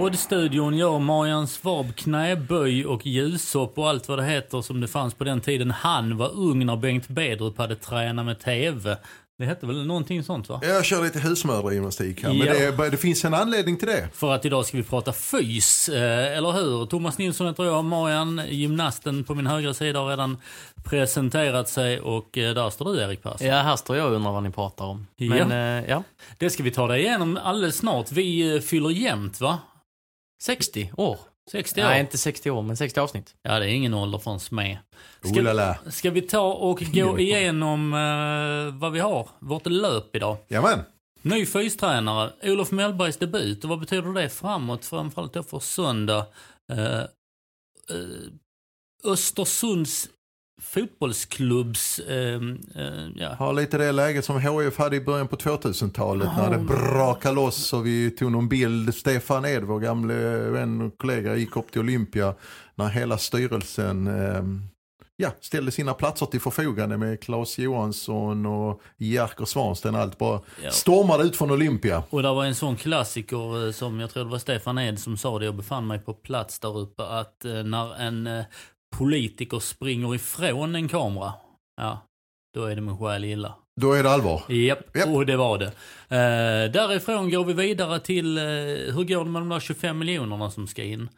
poddstudion gör Marian Svab knäböj och ljushopp och allt vad det heter som det fanns på den tiden han var ung när Bengt Bedrup hade tränat med TV. Det hette väl någonting sånt va? Jag kör lite husmödragymnastik här, men Ja. det, är- det finns en anledning till det. För att idag ska vi prata fys, eh, eller hur? Thomas Nilsson heter jag, Marian, gymnasten på min högra sida har redan presenterat sig och eh, där står du Erik Persson. Ja, här står jag och undrar vad ni pratar om. Ja. Men eh, ja, Det ska vi ta dig igenom alldeles snart. Vi fyller jämnt va? 60 år. 60 år. Nej, inte 60 år, men 60 avsnitt. Ja, det är ingen ålder för en smed. La. Ska vi ta och gå igenom eh, vad vi har, vårt löp idag? Jajamän. Ny fystränare, Olof Mellbergs debut. Och vad betyder det framåt? Framförallt då för söndag. Eh, eh, Östersunds fotbollsklubbs... Eh, eh, ja. Har lite det läget som HIF hade i början på 2000-talet när det brakade loss och vi tog någon bild. Stefan Ed, vår gamle vän och kollega, gick upp till Olympia när hela styrelsen eh, ja, ställde sina platser till förfogande med Claes Johansson och Jerker Svansten. Allt bara Ja. stormade ut från Olympia. Och det var en sån klassiker eh, som jag tror det var Stefan Ed som sa det. Jag befann mig på plats där uppe. Att eh, när en eh, politiker springer ifrån en kamera. Ja, då är det min själ illa. Då är det allvar. Japp, Japp. och det var det. Eh, därifrån går vi vidare till eh, hur går det med de där 25 miljonerna som ska in?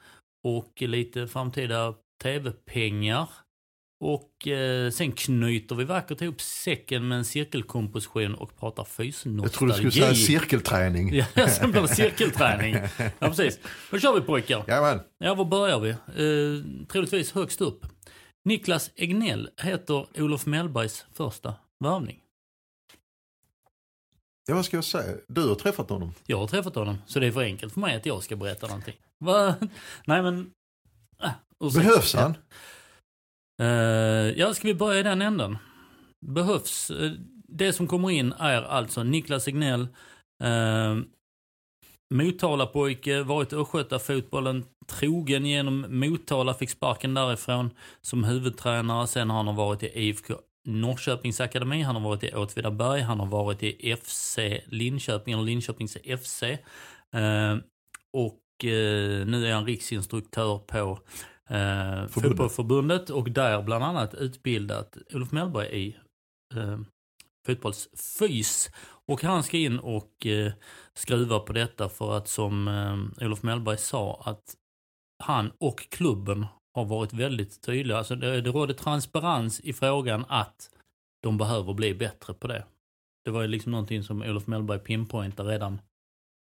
Och lite framtida tv-pengar. Och eh, sen knyter vi vackert ihop säcken med en cirkelkomposition och pratar fysnostalgi. Jag trodde du skulle säga cirkelträning. Ja, sen blir det cirkelträning. Ja, precis. Då kör vi pojkar. Jajamän. Ja, var börjar vi? Eh, troligtvis högst upp. Niklas Egnell heter Olof Mellbergs första värvning. Ja, vad ska jag säga? Du har träffat honom. Jag har träffat honom, så det är för enkelt för mig att jag ska berätta någonting. Va? Nej men... Äh. Behövs han? Uh, ja, ska vi börja i den änden? Behövs. Uh, det som kommer in är alltså Niklas Egnell, uh, eh, Motalapojke, varit i Östgötafotbollen, trogen genom Motala, fick sparken därifrån som huvudtränare. Sen har han varit i IFK Norrköpings akademi, han har varit i Åtvidaberg, han har varit i FC Linköping, eller Linköpings FC. Uh, och uh, nu är han riksinstruktör på eh, Fotbollförbundet och där bland annat utbildat Olof Mellberg i eh, fotbollsfys. Och han ska in och eh, skruva på detta för att som eh, Olof Mellberg sa att han och klubben har varit väldigt tydliga. Alltså det, det råder transparens i frågan att de behöver bli bättre på det. Det var ju liksom någonting som Olof Mellberg pinpointade redan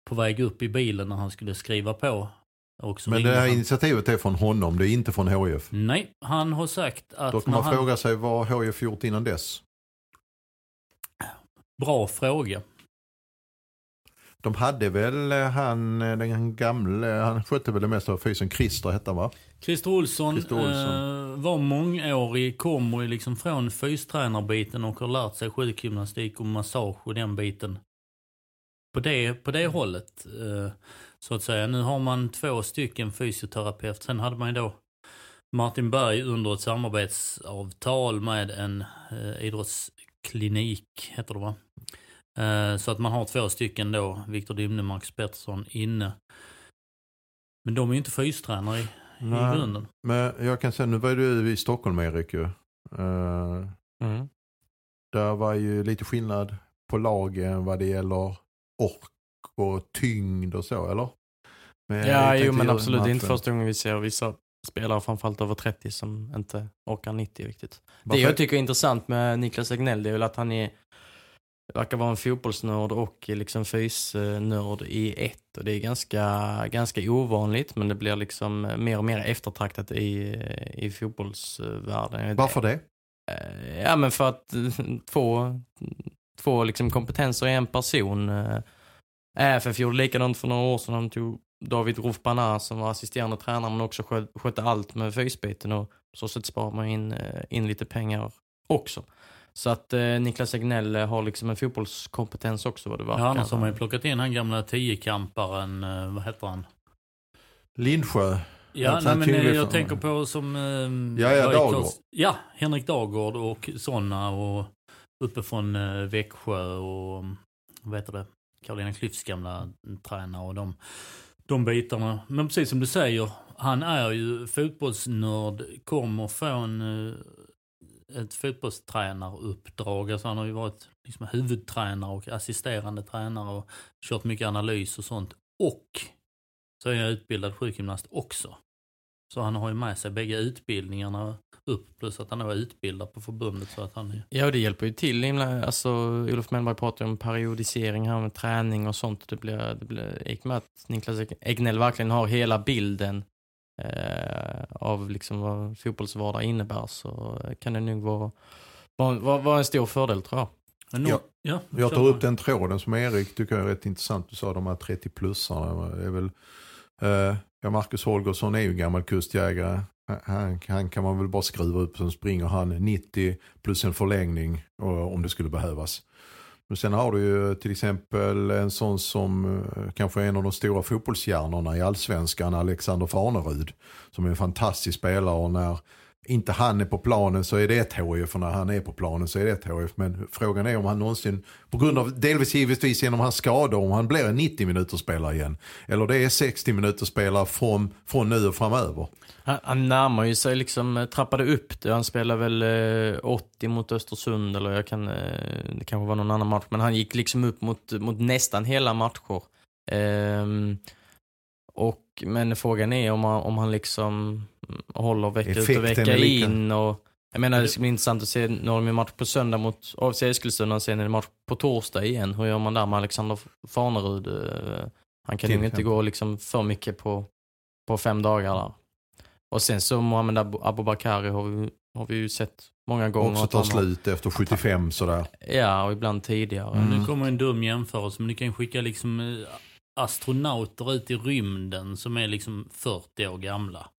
på väg upp i bilen när han skulle skriva på. Men det här han. initiativet är från honom, det är inte från HIF. Nej, han har sagt att... Då kan man han... fråga sig vad HIF gjort innan dess? Bra fråga. De hade väl eh, han, eh, den gamle, han skötte väl det mesta av fysen, Christer hette han va? Christer Olsson, Christer Olsson. Eh, var mångårig, kommer liksom från fystränarbiten och har lärt sig sjukgymnastik och massage och den biten. På det, på det hållet, eh, så att säga. Nu har man två stycken fysioterapeut. Sen hade man ju då Martin Berg under ett samarbetsavtal med en eh, idrottsklinik, heter det va? Eh, så att man har två stycken då, Viktor Dymne, Max Pettersson inne. Men de är ju inte fystränare i, i Nej. grunden. Men jag kan säga, nu var du i Stockholm Erik ju. Uh, Mm. där var ju lite skillnad på lagen vad det gäller ork och tyngd och så, eller? Med- Ja, jo men absolut. Det är inte första gången vi ser vissa spelare, framförallt över 30, som inte orkar 90 riktigt. Det Varför- jag tycker är intressant med Niklas Egnell, det är väl att han är verkar vara en fotbollsnörd och liksom fysnörd i ett. Och det är ganska, ganska ovanligt men det blir liksom mer och mer eftertraktat i, i fotbollsvärlden. Varför det? Eh, Ja men för att eh, två, två liksom kompetenser i en person. eh, ÄFF gjorde likadant för några år sedan. De tog David Rofbana som var assisterande tränare men också skö- skötte allt med fysbiten och på så sätt sparar man in, eh, in lite pengar också. Så att eh, Niklas Egnell eh, har liksom en fotbollskompetens också vad det verkar. Ja, annars har man ju plockat in han gamla tiokamparen, eh, vad heter han? Lindsjö. Ja, nej, men jag för- tänker på som... Eh, Ja, ja, Dagård. Ja, Henrik Dagård och sådana och uppe från eh, Växjö och vad heter det? Carolina Klüfts gamla tränare och de, de bitarna. Men precis som du säger, han är ju fotbollsnörd, kommer från eh, ett fotbollstränaruppdrag. Alltså han har ju varit liksom huvudtränare och assisterande tränare och kört mycket analys och sånt. Och så är jag utbildad sjukgymnast också. Så han har ju med sig bägge utbildningarna upp plus att han är utbildad på förbundet så att han är... Ja, och det hjälper ju till. himla- Alltså, Olof Mellberg pratar ju om periodisering här med träning och sånt. Det blir, det blir, i och med att Niklas Egnell verkligen har hela bilden eh, av liksom vad fotbollsvardag innebär så kan det nog vara, vara, vara, en stor fördel tror jag. Men nå- Ja. ja, Jag tar upp den tråden som Erik tycker jag är rätt intressant. Du sa de här 30-plussarna. Det är väl, eh, ja, Marcus Holgersson är ju gammal kustjägare. Han- Han, kan man väl bara skruva upp så springer han 90 plus en förlängning och, om det skulle behövas. Men sen har du ju till exempel en sån som eh, kanske är en av de stora fotbollshjärnorna i allsvenskan, Alexander Farnerud. Som är en fantastisk spelare och när inte han är på planen så är det ett HIF och när han är på planen så är det ett HIF. Men frågan är om han någonsin, på grund av delvis givetvis genom hans skador, om han blir en 90 minuter spelare igen. Eller det är 60 minuter spelare från, från nu och framöver. Han, han närmar ju sig liksom, eh, trappade upp det. Han spelade väl eh, 80 mot Östersund eller jag kan, eh, det kanske var någon annan match. Men han gick liksom upp mot, mot nästan hela matcher. Ehm, och, men frågan är om han, om han liksom håller vecka ut och Effekten vecka in. Och, jag menar det ska bli intressant att se, nu har de ju match på söndag mot AFC Eskilstuna och sen är det match på torsdag igen. Hur gör man där med Alexander Farnerud? Eh, Han kan ju inte gå liksom för mycket på, på fem dagar där. Och sen så Mohamed Abu- Abubakari har vi, har vi ju sett många gånger. Också tar slut efter 75 sådär. Ja, och ibland tidigare. Mm. Nu kommer en dum jämförelse men du kan skicka liksom eh, astronauter ut i rymden som är liksom 40 år gamla.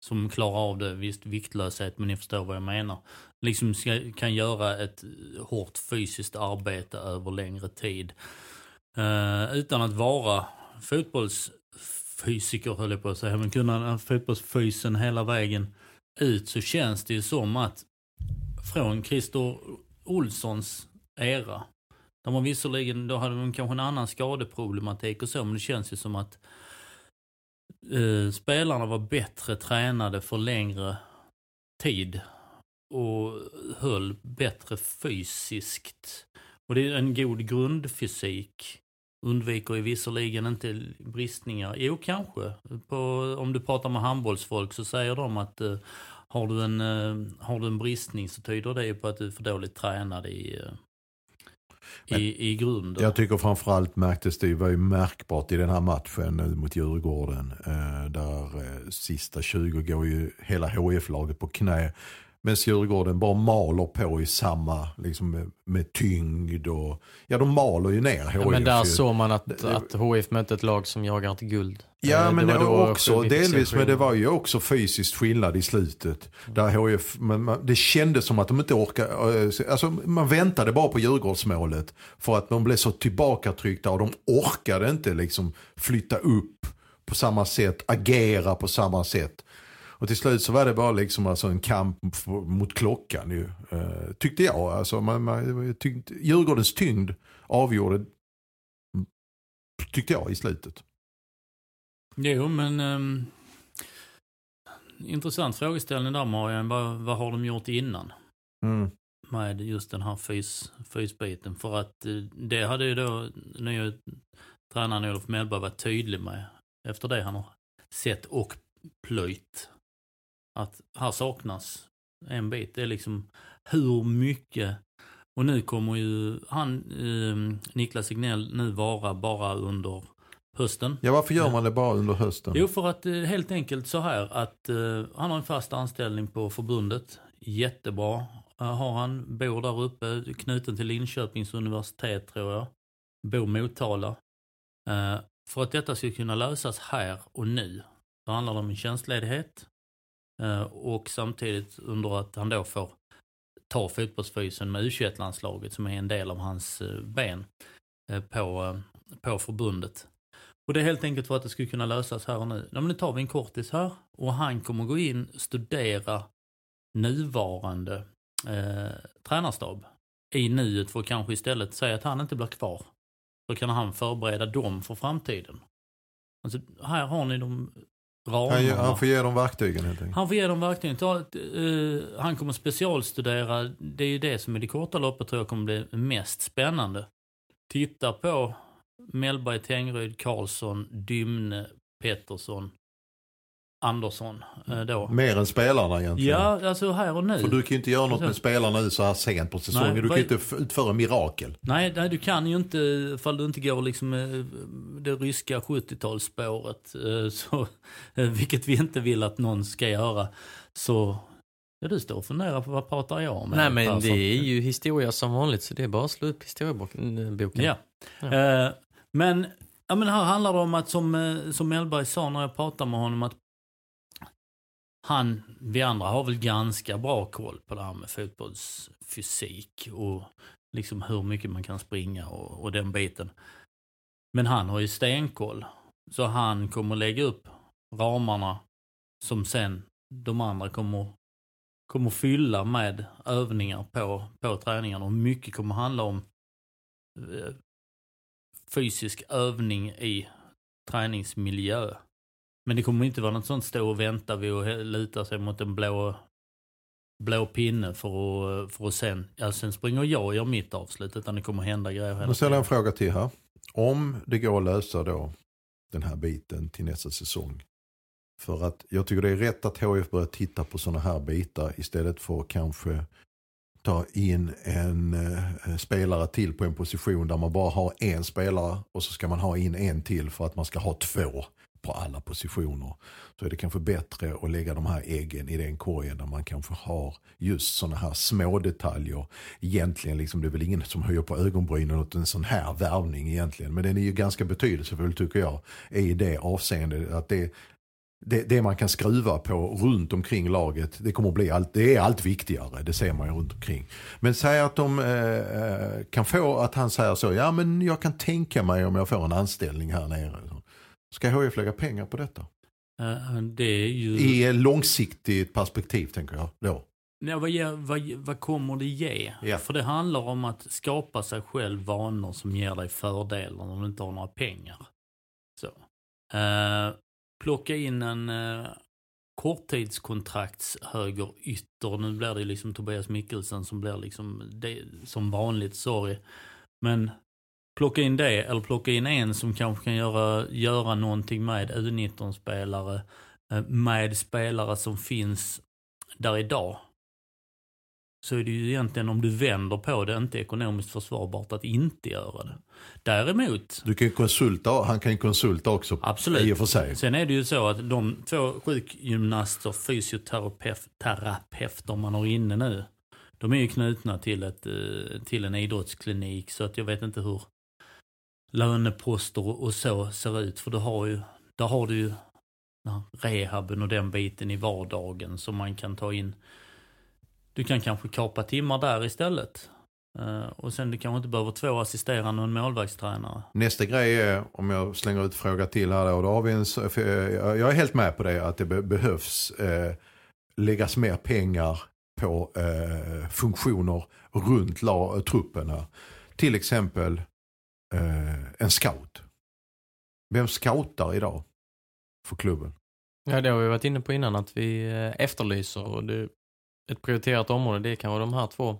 Som klarar av det, visst viktlöshet men ni förstår vad jag menar. Liksom ska, kan göra ett hårt fysiskt arbete över längre tid. Eh, utan att vara fotbollsfysiker höll jag på att säga, men kunna fotbollsfysen hela vägen ut så känns det ju som att från Christer Olssons era de var visserligen, då hade de kanske en annan skadeproblematik och så, men det känns ju som att eh, spelarna var bättre tränade för längre tid och höll bättre fysiskt. Och det är en god grundfysik. Undviker ju visserligen inte bristningar. Jo, kanske. På, om du pratar med handbollsfolk så säger de att eh, har, du en, eh, har du en bristning så tyder det ju på att du är för dåligt tränad i, eh, men i, i grunden. Jag tycker framförallt märktes det var ju märkbart i den här matchen nu mot Djurgården. Eh, där eh, sista 20 går ju hela HF-laget på knä. Men Djurgården bara maler på i samma, liksom med, med tyngd och, ja de maler ju ner HF. Ja, men där ju. såg man att, Det- att HIF mötte ett lag som jagar ett guld. Ja Eh, men det var då också delvis men det var ju också fysiskt skillnad i slutet. Där HF, men man, det kändes som att de inte orkade, eh, alltså man väntade bara på Djurgårdsmålet. För att de blev så tillbakatryckta och de orkade inte liksom flytta upp på samma sätt, agera på samma sätt. Och till slut så var det bara liksom alltså en kamp mot klockan ju. Eh, tyckte jag. Alltså man, man, tyckte, Djurgårdens tyngd avgjorde, tyckte jag i slutet. Jo, men ehm, intressant frågeställning där Marian. Vad, vad har de gjort innan? Mm. med just den här fys, fysbiten. För att eh, det hade ju då nya tränaren Olof Mellberg varit tydlig med efter det han har sett och plöjt. Att här saknas en bit. Det är liksom hur mycket Och nu kommer ju han, eh, Niklas Signell, nu vara bara under hösten. Ja, varför gör man det bara under hösten? Jo, för att eh, helt enkelt så här att eh, han har en fast anställning på förbundet. Jättebra eh, har han. Bor där uppe, knuten till Linköpings universitet tror jag. Bor Motala. Eh, för att detta ska kunna lösas här och nu, så handlar det om en tjänstledighet. Eh, och samtidigt under att han då får ta fotbollsfysen med U21-landslaget som är en del av hans eh, ben eh, på, på förbundet. Och det är helt enkelt för att det skulle kunna lösas här och nu. Ja, men nu tar vi en kortis här och han kommer gå in och studera nuvarande eh, tränarstab i nuet för att kanske istället säga att han inte blir kvar. Då kan han förbereda dem för framtiden. Alltså, här har ni de ramarna. Han, han får ge dem verktygen helt enkelt. Han får ge dem verktygen. Ta, eh, han kommer specialstudera. Det är ju det som i det korta loppet tror jag kommer bli mest spännande. Titta på Mellberg, Tengryd, Karlsson, Dymne, Pettersson, Andersson. Eh, då. Mer än spelarna egentligen. Ja, alltså här och nu. För du kan ju inte göra något med Alltså- spelarna nu så här sent på säsongen. Nej, du kan ju inte utföra mirakel. Nej, nej, du kan ju inte, ifall du inte går liksom eh, det ryska 70-talsspåret, eh, så, vilket vi inte vill att någon ska göra, så Ja, du står och funderar på vad pratar jag om? Nej men det är ju historia som vanligt så det är bara att slå upp historieboken. boken. Ja. Ja. Eh, men, ja, men här handlar det om att som, som Mellberg sa när jag pratade med honom att han, vi andra har väl ganska bra koll på det här med fotbollsfysik och liksom hur mycket man kan springa och, och den biten. Men han har ju stenkoll. Så han kommer lägga upp ramarna som sen de andra kommer, kommer fylla med övningar på, på träningarna. Och mycket kommer handla om eh, fysisk övning i träningsmiljö. Men det kommer inte vara något sånt stå och vänta vid och luta sig mot en blå, blå pinne för att, för att sen, ja sen springer jag och gör mitt avslut utan det kommer hända grejer hela Nu ställer jag en tiden. fråga till här. Om det går att lösa då den här biten till nästa säsong. För att jag tycker det är rätt att HF börjar titta på sådana här bitar istället för att kanske ta in en eh, spelare till på en position där man bara har en spelare och så ska man ha in en till för att man ska ha två på alla positioner. Så är det kanske bättre att lägga de här äggen i den korgen där man kanske har just sådana här små detaljer. Egentligen liksom, det är väl ingen som höjer på ögonbrynen åt en sån här värvning egentligen. Men den är ju ganska betydelsefull tycker jag i det avseendet att det det, det man kan skruva på runt omkring laget, det kommer att bli allt, det är allt viktigare, det ser man ju runt omkring. Men säg att de eh, eh, kan få att han säger så, ja men jag kan tänka mig om jag får en anställning här nere. Ska HIF lägga pengar på detta? Eh, Det är ju... I långsiktigt perspektiv tänker jag då. Ja, vad, ger, vad, vad kommer det ge? Ja. För det handlar om att skapa sig själv vanor som ger dig fördelar när du inte har några pengar. Så. Eh, plocka in en eh, korttidskontrakts ytter. Nu blir det liksom Tobias Mikkelsen som blir liksom det, som vanligt, sorry. Men plocka in det eller plocka in en som kanske kan göra, göra någonting med U19-spelare. eh, Med spelare som finns där idag så är det ju egentligen om du vänder på det inte ekonomiskt försvarbart att inte göra det. Däremot, Du kan konsulta, han kan ju konsulta också absolut. i och för sig. Sen är det ju så att de två sjukgymnaster, fysioterapeuter man har inne nu, de är ju knutna till, ett, eh, till en idrottsklinik så att jag vet inte hur löneposter och så ser ut. För du har ju, där har du ju rehaben och den biten i vardagen som man kan ta in. Du kan kanske kapa timmar där istället. Eh, och sen du kanske inte behöver två assisterande och en målvaktstränare. Nästa grej är, om jag slänger ut fråga till här då, då har vi en, eh, jag är helt med på det, att det behövs eh, läggas mer pengar på eh, funktioner runt la, truppen här. Till exempel eh, en scout. Vem scoutar idag för klubben? Ja, det har vi varit inne på innan att vi eh, efterlyser och det, ett prioriterat område det kan vara de här två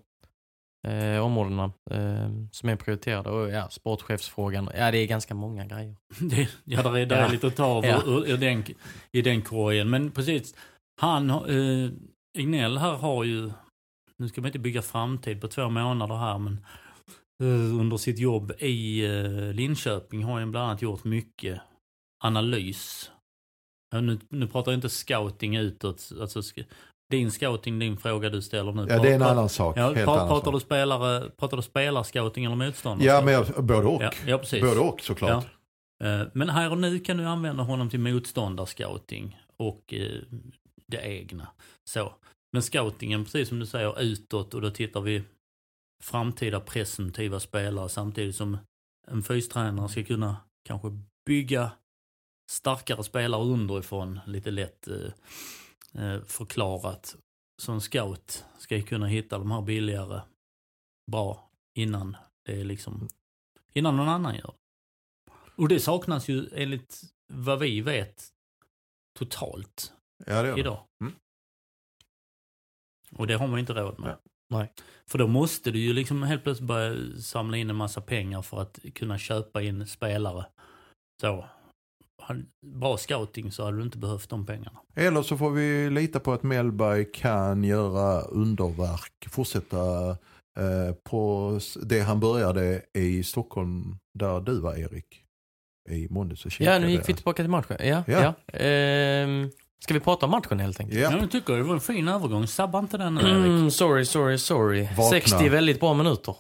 eh, områdena eh, som är prioriterade. Och ja, sportchefsfrågan, ja det är ganska många grejer. Det, ja, där är, där är Ja. lite att ta av Ja. ur, ur den, i den korgen. Men precis, han, eh, Ignell här har ju nu ska man inte bygga framtid på två månader här men eh, under sitt jobb i eh, Linköping har han bland annat gjort mycket analys. Ja, nu, nu pratar jag inte scouting utåt, alltså din scouting, din fråga du ställer nu. Ja, det är en annan sak. Ja, helt pra, annan pratar, sak. du spelare, pratar du spelarscouting eller motståndare? Ja, men jag, både och. ja, ja, precis. Både och såklart. Eh, Men här och nu kan du använda honom till motståndarscouting och eh, det egna. Så. Men scoutingen, precis som du säger, utåt och då tittar vi framtida presumtiva spelare samtidigt som en fystränare ska kunna kanske bygga starkare spelare underifrån, lite lätt eh, eh, förklarat. Som scout ska kunna hitta de här billigare bra innan det är liksom, innan någon annan gör. Och det saknas ju enligt vad vi vet totalt Ja, det gör det. idag. Mm. Och det har man inte råd med. Nej. För då måste du ju liksom helt plötsligt börja samla in en massa pengar för att kunna köpa in spelare. Så, bra scouting så hade du inte behövt de pengarna. Eller så får vi lita på att Mellberg kan göra underverk, fortsätta eh, på det han började i Stockholm där du var Erik. I måndags och Ja, kikade. nu gick vi tillbaka till matchen. Ja, Ja. ja. Ehm, ska vi prata om matchen helt enkelt? Ja. Ja. Jag tycker det var en fin övergång. Sabba inte den nu Erik. Mm, sorry, sorry, sorry. Vakna. 60 väldigt bra minuter.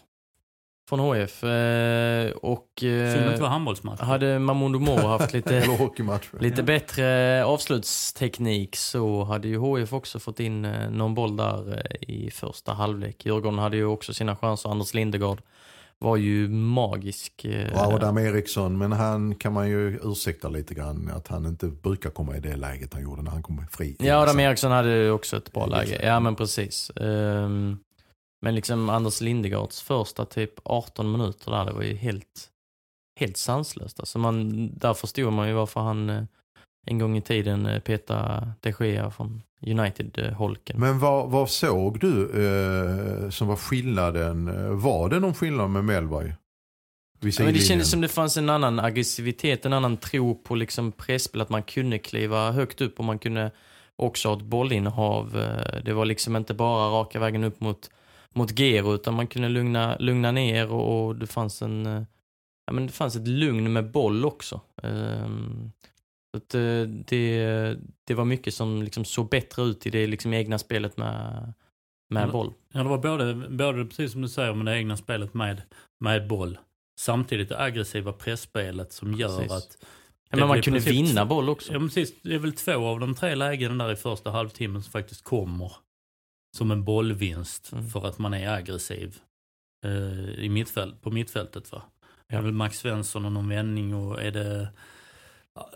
Från HF. Eh, och Synd att det eh, var handbollsmatch. hade Mamoudou Moro haft lite, lite Ja. bättre avslutsteknik så hade ju HF också fått in eh, någon boll där eh, i första halvlek. Djurgården hade ju också sina chanser. Anders Lindegård var ju magisk. eh, Och Adam Eriksson, men han kan man ju ursäkta lite grann att han inte brukar komma i det läget han gjorde när han kom fri. Ja, Adam Eriksson hade också ett bra läge. Ja, men precis. Ehm, men liksom Anders Lindegards första typ 18 minuter där, det var ju helt, helt sanslöst. Alltså man, där förstod man ju varför han eh, en gång i tiden eh, petade de Gea från United-holken. Men vad, vad såg du eh, som var skillnaden? Var det någon skillnad med Mellberg? Vid Ja, men det kändes som det fanns en annan aggressivitet, en annan tro på liksom presspel, att man kunde kliva högt upp och man kunde också ha ett bollinnehav. Eh, Det var liksom inte bara raka vägen upp mot, mot Gero, utan man kunde lugna, lugna ner och, och det fanns en eh, ja, men det fanns ett lugn med boll också. Så att, eh, det, det var mycket som liksom såg bättre ut i det liksom egna spelet med, med Mm. boll. Ja, det var både, både precis som du säger med det egna spelet med, med boll. Samtidigt det aggressiva pressspelet som gör Precis. att... Ja, men man kunde precis- vinna boll också. Ja, precis. Det är väl två av de tre lägena där i första halvtimmen som faktiskt kommer som en bollvinst Mm. för att man är aggressiv eh, i mittfält, på mittfältet. Va? Det är Ja. väl Max Svensson och någon vändning och är det ja,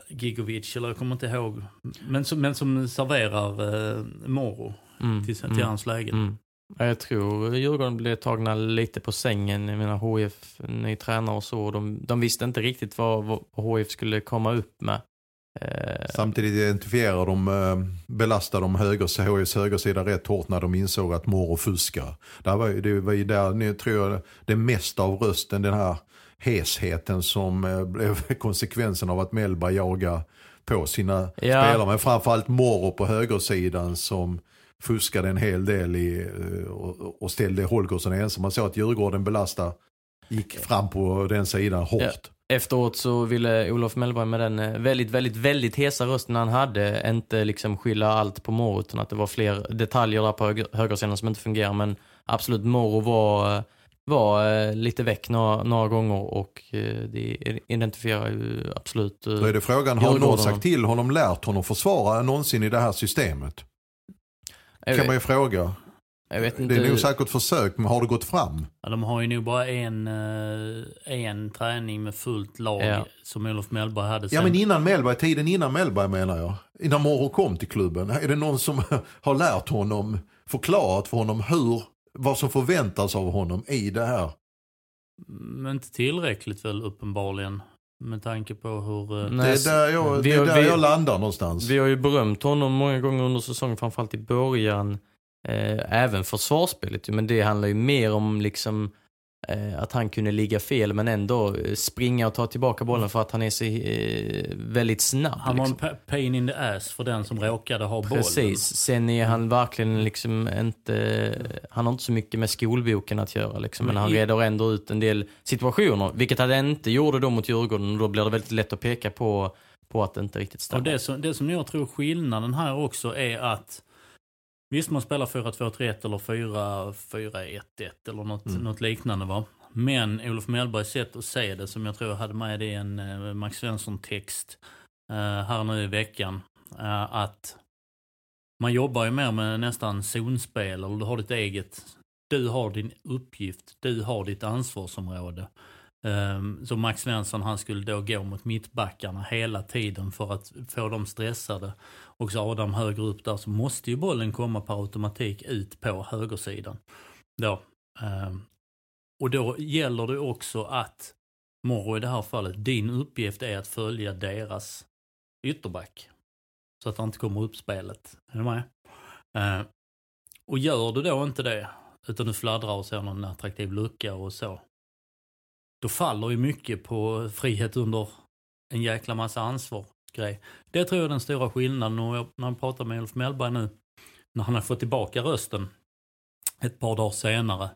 Gigovic eller jag kommer inte ihåg. Men som, men som serverar eh, Moro Mm, till, till mm. hans lägen. Mm. Ja, Jag tror Djurgården blev tagna lite på sängen. Jag menar HF, ny tränare och så. De, de visste inte riktigt vad, vad HF skulle komma upp med. Eh, Samtidigt identifierar de, eh, belastar de höger, HIs högersida rätt hårt när de insåg att Moro fuskar. Var, det var ju där, nu tror jag, det mesta av rösten, den här hesheten som eh, blev konsekvensen av att Mellberg jagar på sina Ja. spelare. Men framförallt Moro på högersidan som fuskade en hel del i, eh, och, och ställde Holgersson ensam. Man såg att Djurgården belastade, gick fram på den sidan hårt. Efteråt så ville Olof Mellberg med den eh, väldigt, väldigt, väldigt hesa rösten han hade inte liksom skylla allt på Moro utan att det var fler detaljer där på höger, högersidan som inte fungerar. Men absolut, Moro var, var eh, lite väck några, några gånger och eh, det identifierar ju absolut eh, Då är det frågan, har någon sagt till honom, lärt honom försvara någonsin i det här systemet? jag, kan man ju fråga. jag vet Det är nog säkert försök, men har det gått fram? Ja, de har ju nog bara en, en träning med fullt lag Ja. som Olof Mellberg hade sen. Ja men innan Mellberg, tiden innan Mellberg menar jag. Innan Moro kom till klubben. Är det någon som har lärt honom, förklarat för honom hur, vad som förväntas av honom i det här? Men inte tillräckligt väl uppenbarligen. Med tanke på hur... eh, Nej, det är där, jag, det är där vi- jag landar någonstans. Vi har ju berömt honom många gånger under säsongen, framförallt i början. Eh, även försvarsspelet men det handlar ju mer om liksom eh, att han kunde ligga fel men ändå eh, springa och ta tillbaka bollen för att han är så eh, väldigt snabb. Han var en liksom. pa- pain in the ass för den som råkade ha bollen. Precis. Sen är han verkligen liksom inte, han har inte så mycket med skolboken att göra liksom. Men Men han i- reder ändå ut en del situationer. Vilket han inte gjorde då mot Djurgården och då blir det väldigt lätt att peka på, på att det inte riktigt Och stämmer. det som, det som jag tror skillnaden här också är att Visst man spelar 4-2-3-1 eller 4-4-1-1 eller något, Mm. något liknande va. Men Olof Mellbergs sätt att se det som jag tror jag hade med i en eh, Max Svensson-text eh, här nu i veckan. eh, att man jobbar ju mer med nästan zonspel eller du har ditt eget. Du har din uppgift, du har ditt ansvarsområde. Um, så Max Svensson han skulle då gå mot mittbackarna hela tiden för att få dem stressade. Och så Adam högre upp där så måste ju bollen komma per automatik ut på högersidan. Då. Ehm, och då gäller det också att Morro i det här fallet, din uppgift är att följa deras ytterback. Så att han inte kommer upp spelet. Är du med? Ehm, och gör du då inte det, utan du fladdrar och ser någon attraktiv lucka och så. Då faller ju mycket på frihet under en jäkla massa ansvar grej. Det tror jag är den stora skillnaden och jag, när jag pratar med Ulf Mellberg nu, när han har fått tillbaka rösten ett par dagar senare,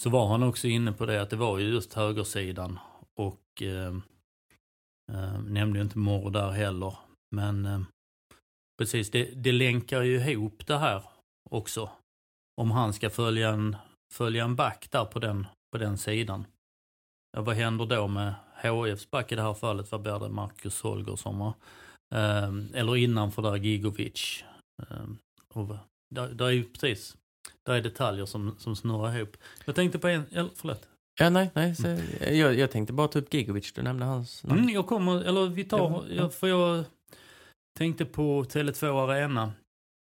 så var han också inne på det att det var ju just högersidan och eh, eh, nämnde ju inte Morro där heller. Men eh, precis, det, det länkar ju ihop det här också. Om han ska följa en, följa en back där på den, på den sidan. Ja, vad händer då med HIFs back i det här fallet? Vad blir det? Marcus Holgersson va? Ehm, eller innanför där Gigovic. Och va- där, är ju precis, där är detaljer som, som snurrar ihop. Jag tänkte på en, eller förlåt. Ja, nej, nej. Så, jag, jag tänkte bara ta upp Gigovic, du nämnde hans namn. Mm, jag kommer, eller vi tar, Ja, ja. jag, för jag tänkte på Tele2 Arena.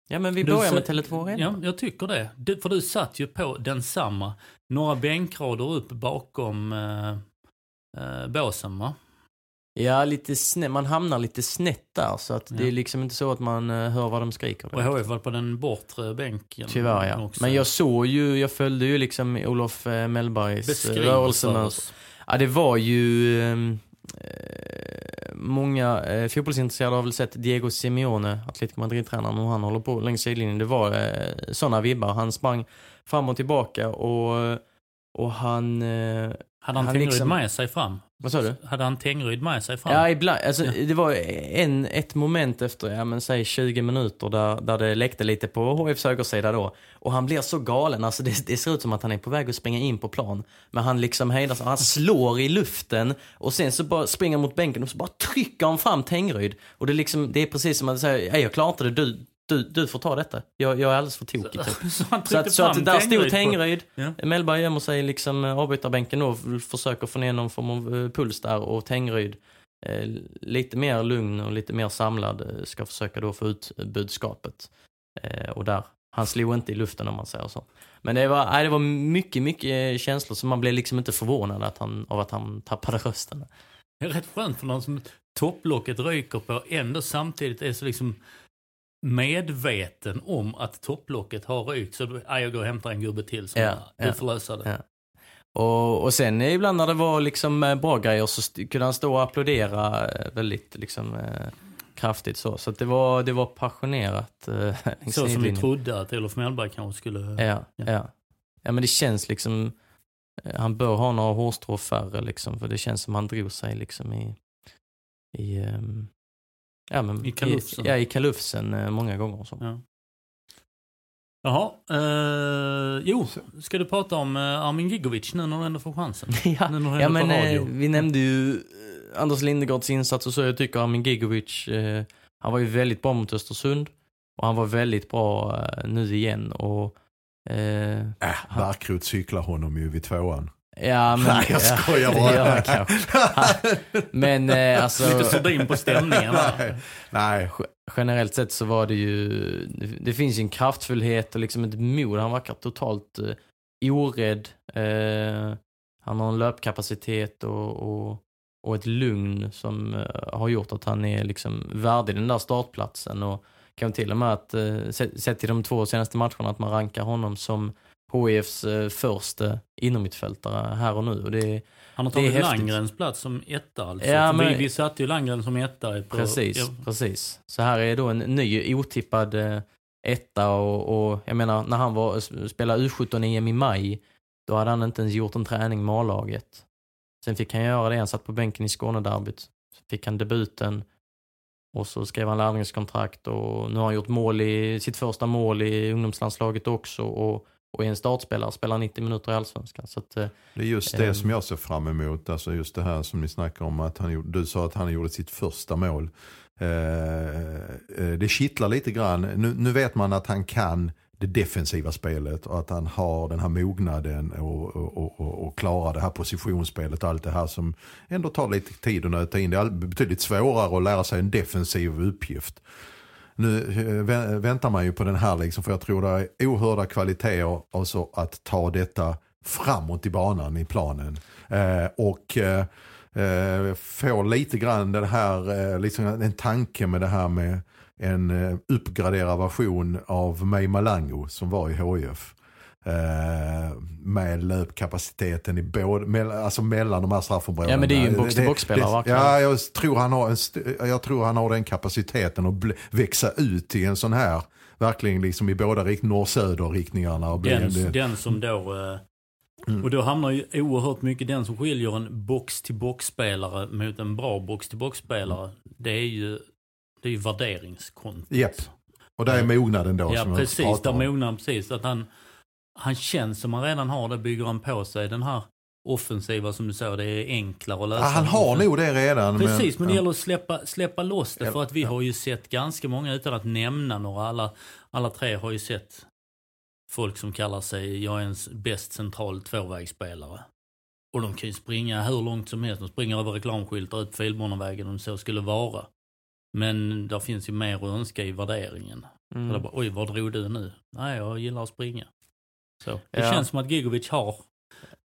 Ja, men vi Du börjar sa- med Tele2 Arena. Ja, jag tycker det. det. För du satt ju på densamma. Några bänkrader upp bakom eh, eh, båsen va? Ja, lite snett. Man hamnar lite snett där så att det Ja. är liksom inte så att man eh, hör vad de skriker. Och HF var på den bortre bänken. Tyvärr ja. också. Men jag såg ju, jag följde ju liksom Olof eh, Mellbergs Beskriv rörelse. för med- oss. Ja, det var ju... Eh, många eh, fotbollsintresserade har väl sett Diego Simeone, Atletico Madrid-tränaren, och han håller på längs sidlinjen. Det var eh, sådana vibbar. Han sprang fram och tillbaka och, och han... Eh, hade han, han Tengryd liksom- med sig fram? vad sa du? Hade han Tengryd med sig fram? Ja, ibland. Alltså, Ja. Det var en, ett moment efter, ja men säg 20 minuter där, där det läckte lite på HFs högersida då. Och han blir så galen, alltså det, det ser ut som att han är på väg att springa in på plan. Men han liksom hejdar sig, han slår i luften och sen så bara springer mot bänken och så bara trycker han fram Tengryd. Och det liksom, det är precis som att säga, jag klarar inte det, du, du, du får ta detta. Jag, jag är alldeles för tokig typ. så han Så att, så att där stod Tengryd Ja. Mellberg gömmer sig liksom eh, avbytarbänken och försöker få ner någon form av eh, puls där och Tengryd eh, lite mer lugn och lite mer samlad eh, ska försöka då få ut budskapet. Eh, och där, han slog inte i luften om man säger så. Men det var, nej, det var mycket, mycket känslor så man blev liksom inte förvånad att han, av att han tappade rösten. Det är rätt skönt för någon som topplocket ryker på ändå samtidigt är så liksom medveten om att topplocket har rykt. Så då, "Aj, jag går och hämtar en gubbe till som Ja, du ja. får lösa det. Ja. Och, och sen ibland när det var liksom eh, bra grejer så kunde han stå och applådera eh, väldigt liksom eh, kraftigt så. Så det var, det var passionerat. Längs Så som vi trodde att Olof Mellberg kanske skulle... Ja, Ja. ja. Men det känns liksom, han bör ha några hårstrå färre liksom. För det känns som han drog sig liksom i, i ehm, Ja, men I kalufsen. I, ja, i kalufsen eh, många gånger. Så. Ja. Jaha, eh, jo, ska du prata om eh, Armin Gigovic nu när du ändå får chansen? ja, ja men eh, vi nämnde ju eh, Anders Lindegårds insats och så. Jag tycker Armin Gigovic, eh, han var ju väldigt bra mot Östersund. Och han var väldigt bra eh, nu igen. Och, eh, Äh, Barkrot cyklar honom ju vid tvåan. Ja, men, Nej, jag skojar ja, bara. han kanske. Men eh, alltså... Lite sordin på stämningen. va? Nej, nej. generellt sett så var det ju, det, finns ju en kraftfullhet och liksom ett mod. Han verkar totalt eh, orädd. Eh, han har en löpkapacitet och, och, och ett lugn som eh, har gjort att han är liksom värdig den där startplatsen. Och kan till och med att, eh, sett sett till de två senaste matcherna, att man rankar honom som HIFs eh, första innermittfältare här och nu. Och det Han har tagit. Landgrens plats som etta alltså. Ja, men- vi, vi satte ju Landgren som etta. På, Precis, Ja, precis. Så här är då en ny otippad eh, etta och, och jag menar när han var, spelade U17-EM i maj, då hade han inte ens gjort en träning med A-laget. Sen fick han göra det, han satt på bänken i Skånederbyt. Så fick han debuten och så skrev han lärlingskontrakt och nu har han gjort mål i, sitt första mål i ungdomslandslaget också och, och är en startspelare, spelar 90 minuter i Allsvenskan. Så att, eh, Det är just det Ehm. som jag ser fram emot. Alltså just det här som ni snackar om. att han Du sa att han gjorde sitt första mål. Eh, eh, det kittlar lite grann. Nu, nu vet man att han kan det defensiva spelet och att han har den här mognaden och, och, och, och, klarar det här positionsspelet och allt det här som ändå tar lite tid att nöta in. Det är betydligt svårare att lära sig en defensiv uppgift. Nu eh, väntar man ju på den här liksom, för jag tror det är oerhörda kvaliteter alltså att ta detta framåt i banan i planen. Eh, och eh, eh få får lite grann den här, eh, liksom en tanke med det här med en uppgraderad version av May Malango som var i HIF. Eh, med löpkapaciteten i både, alltså mellan de här straffområdena. Ja, men det är ju en det- verkligen. Ja, jag tror, han har en, st- jag tror han har den kapaciteten att växa ut till en sån här, verkligen liksom i båda rikt- norr-söder riktningarna. Och bli Den, en, den som då... eh, Mm. Och då hamnar ju oerhört mycket den som skiljer en box-till-box-spelare mot en bra box-till-box-spelare. Det är ju, det är ju värderingskontot. Japp. och där är mognaden då Ja, som precis. Där han precis. Att han, han känns som han redan har det, bygger han på sig. Den här offensiva som du sa, det är enklare att lösa. Ja, han har nog det redan. Precis, men det ja. gäller att släppa, släppa loss det. För att vi har ju sett ganska många, utan att nämna några, alla, alla tre har ju sett folk som kallar sig, jag är en bäst central tvåvägsspelare. Och de kan ju springa hur långt som helst. De springer över reklamskyltar ut Filbornavägen om så skulle vara. Men där finns ju mer att önska i värderingen. mm. Det bara, Oj, vad drog du nu? Nej, jag gillar att springa. Så. Det Ja. känns som att Gigovic har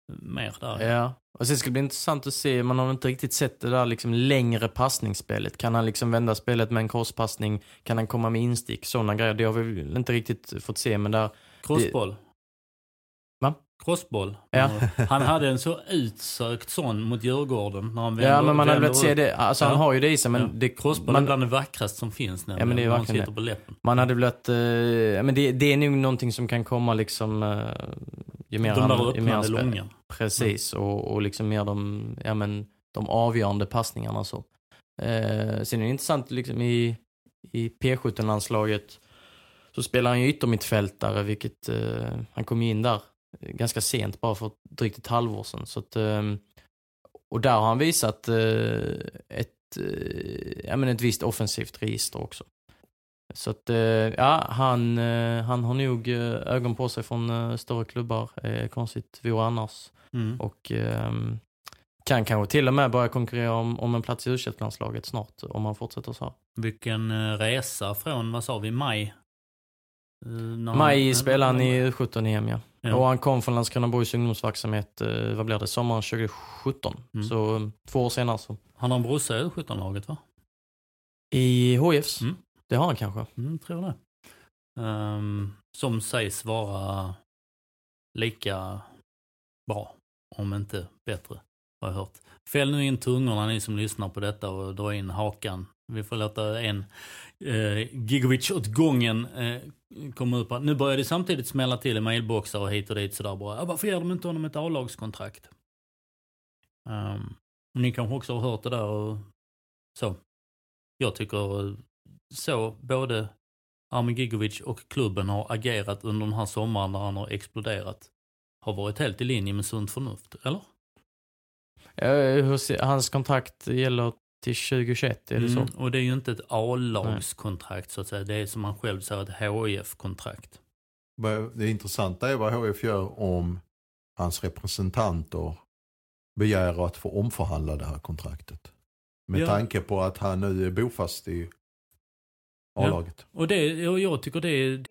mer där. Ja, och sen ska det bli intressant att se, man har inte riktigt sett det där liksom längre passningsspelet. Kan han liksom vända spelet med en crosspassning? Kan han komma med instick? Sådana grejer, det har vi inte riktigt fått se, men där... Crossboll. Crossboll. Ja. Han hade en så utsökt sån mot Djurgården. När han vänder, Ja, men man hade velat se det, alltså Ja. han har ju det i sig, men Ja. det... Crossboll är man, bland det vackraste som finns nämligen. Ja, men det är verkligen sitter på läppen. man hade velat, ja, men det, det är nog någonting som kan komma liksom, eh, ju mer De där öppnade spelar. långa. Precis, och, och liksom mer de, ja men, de avgörande passningarna så. Eh, sen är det intressant liksom i, i P17-landslaget så spelar han ju yttermittfältare, vilket eh, han kom in där ganska sent, bara för drygt ett halvår sedan. Så att, eh, och där har han visat eh, ett, eh, ja, men ett visst offensivt register också. Så att, eh, ja, han, han har nog ögon på sig från större klubbar. Konstigt vore annars. Mm. Och ehm, kan kanske till och med börja konkurrera om, om en plats i u landslaget snart, om han fortsätter så här. Vilken resa från, vad sa vi, maj? När Maj spelade han i U17-EM ja. Ja. Och han kom från Landskrona Borgs ungdomsverksamhet, eh, vad blir det, sommaren 2017. Mm. Så eh, två år senare så. Han har en brorsa i U17-laget va? I HIFs? Mm. Det har han kanske. Mm, tror det. Ehm, som sägs vara lika bra, om inte bättre, har jag hört. Fäll nu in tungorna ni som lyssnar på detta och dra in hakan. Vi får låta en eh, Gigovic åt gången eh, komma upp. här. Nu börjar det samtidigt smälla till i mailboxar och hit och dit sådär bara. Varför ger de inte honom ett A-lagskontrakt? Um, ni kanske också har hört det där och så. Jag tycker eh, så både Armin Gigovic och klubben har agerat under den här sommaren när han har exploderat har varit helt i linje med sunt förnuft, eller? Eh, hans kontrakt gäller till 2021, är det så? Mm, och det är ju inte ett A-lagskontrakt så att säga. Det är som han själv säger ett HIF-kontrakt. Det intressanta är vad HF gör om hans representanter begär att få omförhandla det här kontraktet. Med Ja. tanke på att han nu är bofast i A-laget. Och, det, och jag tycker det är...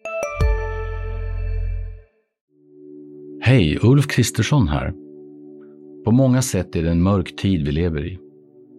Hej, Ulf Kristersson här. På många sätt är det en mörk tid vi lever i.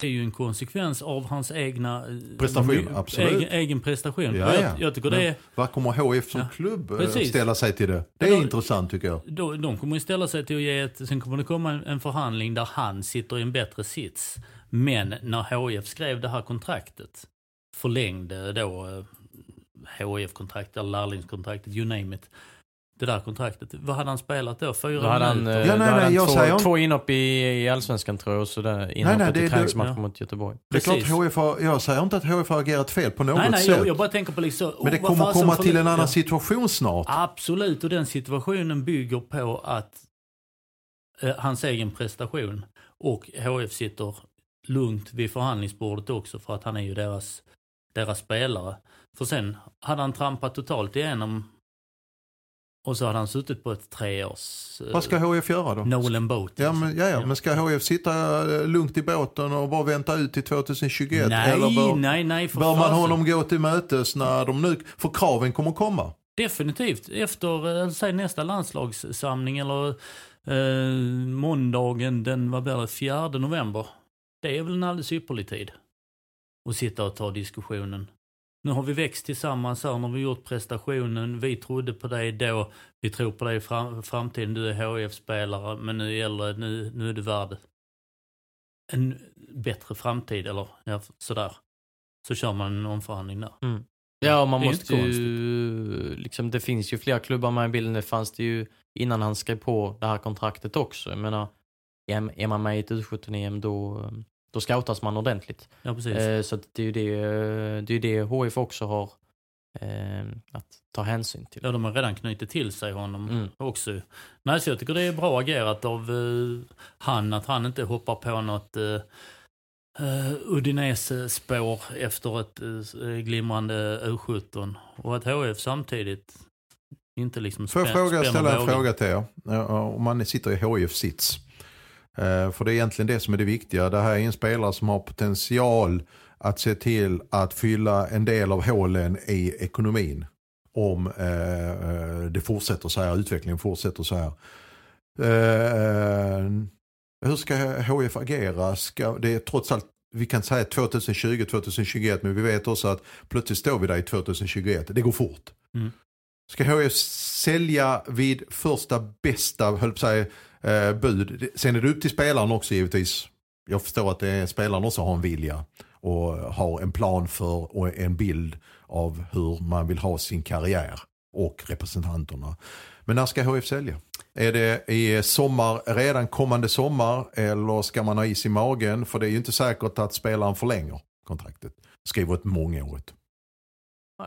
Det är ju en konsekvens av hans egna eh, Prestation, absolut. Egen, egen prestation. Ja, ja. Jag, jag tycker det är... Vad kommer HF som Ja, klubb eh, precis. ställa sig till det? Det är då- intressant tycker jag. då, de kommer ju ställa sig till att ge ett, sen kommer det komma en, en förhandling där han sitter i en bättre sits. Men när HIF skrev det här kontraktet, förlängde då eh, HIF-kontraktet eller lärlingskontraktet, you name it. Det där kontraktet, vad hade han spelat då? Fyra Då hade han, minuter? eh, Ja, då nej, hade nej, han jag två, säger- två inhopp i, i Allsvenskan tror jag och så där inhoppet nej, i träningsmatchen ja. mot Göteborg. Det är klart Precis. HF har, jag säger inte att HF har agerat fel på något Nej, nej, sätt. jag, jag bara tänker på liksom... Men det kommer komma till en annan ja. situation snart. Absolut, och den situationen bygger på att eh, hans egen prestation och HF sitter lugnt vid förhandlingsbordet också för att han är ju deras, deras spelare. För sen hade han trampat totalt igenom och så hade han suttit på ett treårs... eh, Vad ska HF göra då? Nolan Boat. Ja men, ja, ja, men ska HF sitta eh, lugnt i båten och bara vänta ut till 2021? nej, eller bör, nej, nej, för bör man honom gå till mötes när de nu, för kraven kommer komma? Definitivt. Efter eh, säg nästa landslagssamling eller eh, måndagen den vad blir det, 4 november. Det är väl en alldeles ypperlig tid. Att sitta och ta diskussionen. Nu har vi växt tillsammans här, nu har vi gjort prestationen, vi trodde på dig då, vi tror på dig i fram, framtiden, du är HIF-spelare, men nu gäller det, nu, nu är du värd en bättre framtid, eller ja, sådär. Så kör man en omförhandling där. Ja, och man måste ju, liksom, det finns ju flera klubbar med i bilden. Det fanns det ju innan han skrev på det här kontraktet också. Jag menar, är man med i ett U17-EM då, då scoutas man ordentligt. Ja, precis. Eh, så det är ju det, eh, det, är det HIF också har eh, att ta hänsyn till. Ja, de har redan knutit till sig honom Mm. också. Nej, så jag tycker det är bra agerat av han, att han inte hoppar på något uh, uh, Udinese-spår efter ett uh, glimrande U17. Och att HF samtidigt inte liksom Får jag fråga, ställa en fråga till er? Om man sitter i HIF-sits. Eh, För det är egentligen det som är det viktiga. Det här är en spelare som har potential att se till att fylla en del av hålen i ekonomin. Om eh, eh, det fortsätter så här, utvecklingen fortsätter så här. Hur ska HIF agera? Ska, det är trots allt, vi kan säga 2020, 2021, men vi vet också att plötsligt står vi där i 2021. Det går fort. Mm. Ska HIF sälja vid första bästa, höll på att säga, eh, bud? Sen är det upp till spelaren också givetvis. Jag förstår att är, spelaren också har en vilja och har en plan för och en bild av hur man vill ha sin karriär och representanterna. Men när ska HF sälja? Är det i sommar, redan kommande sommar eller ska man ha is i magen? För det är ju inte säkert att spelaren förlänger kontraktet. Skriver ett mångårigt.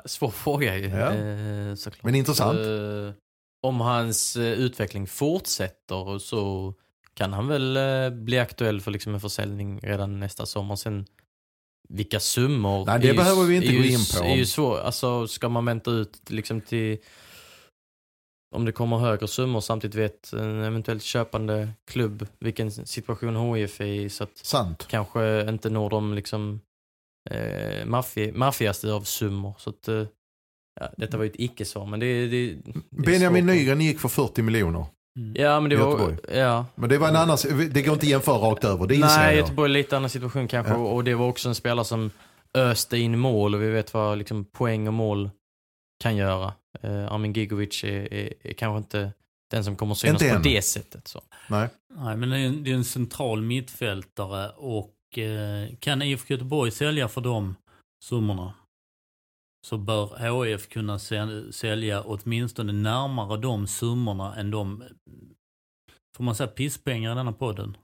Svår fråga ju, Ja. eh. Men intressant. Eh, om hans eh, utveckling fortsätter så kan han väl eh, bli aktuell för liksom en försäljning redan nästa sommar. Sen vilka summor? Nej, det ju- behöver vi inte gå in på. är ju svår, alltså ska man vänta ut liksom till om det kommer högre summor samtidigt vet en eventuellt köpande klubb vilken situation HIF är i så att Sant. kanske inte når de liksom eh, maffi- maffigaste av summor. Så att, eh, ja, detta var ju ett icke-svar, men det, det, det Benjamin Nygren gick för 40 miljoner. Mm. Ja, men det var... Ja. Men det var en annan, det går inte att jämföra rakt över, det inser Nej, jag. Göteborg är lite annan situation kanske. Ja. Och det var också en spelare som öste in mål och vi vet vad liksom, poäng och mål kan göra. Eh, Armin Gigovic är, är, är kanske inte den som kommer synas på det sättet. Så. Nej. Nej, men det är, en, det är en central mittfältare och eh, kan IFK Göteborg sälja för de summorna så bör HIF kunna sä- sälja åtminstone närmare de summorna än de, får man säga pisspengar i denna podden?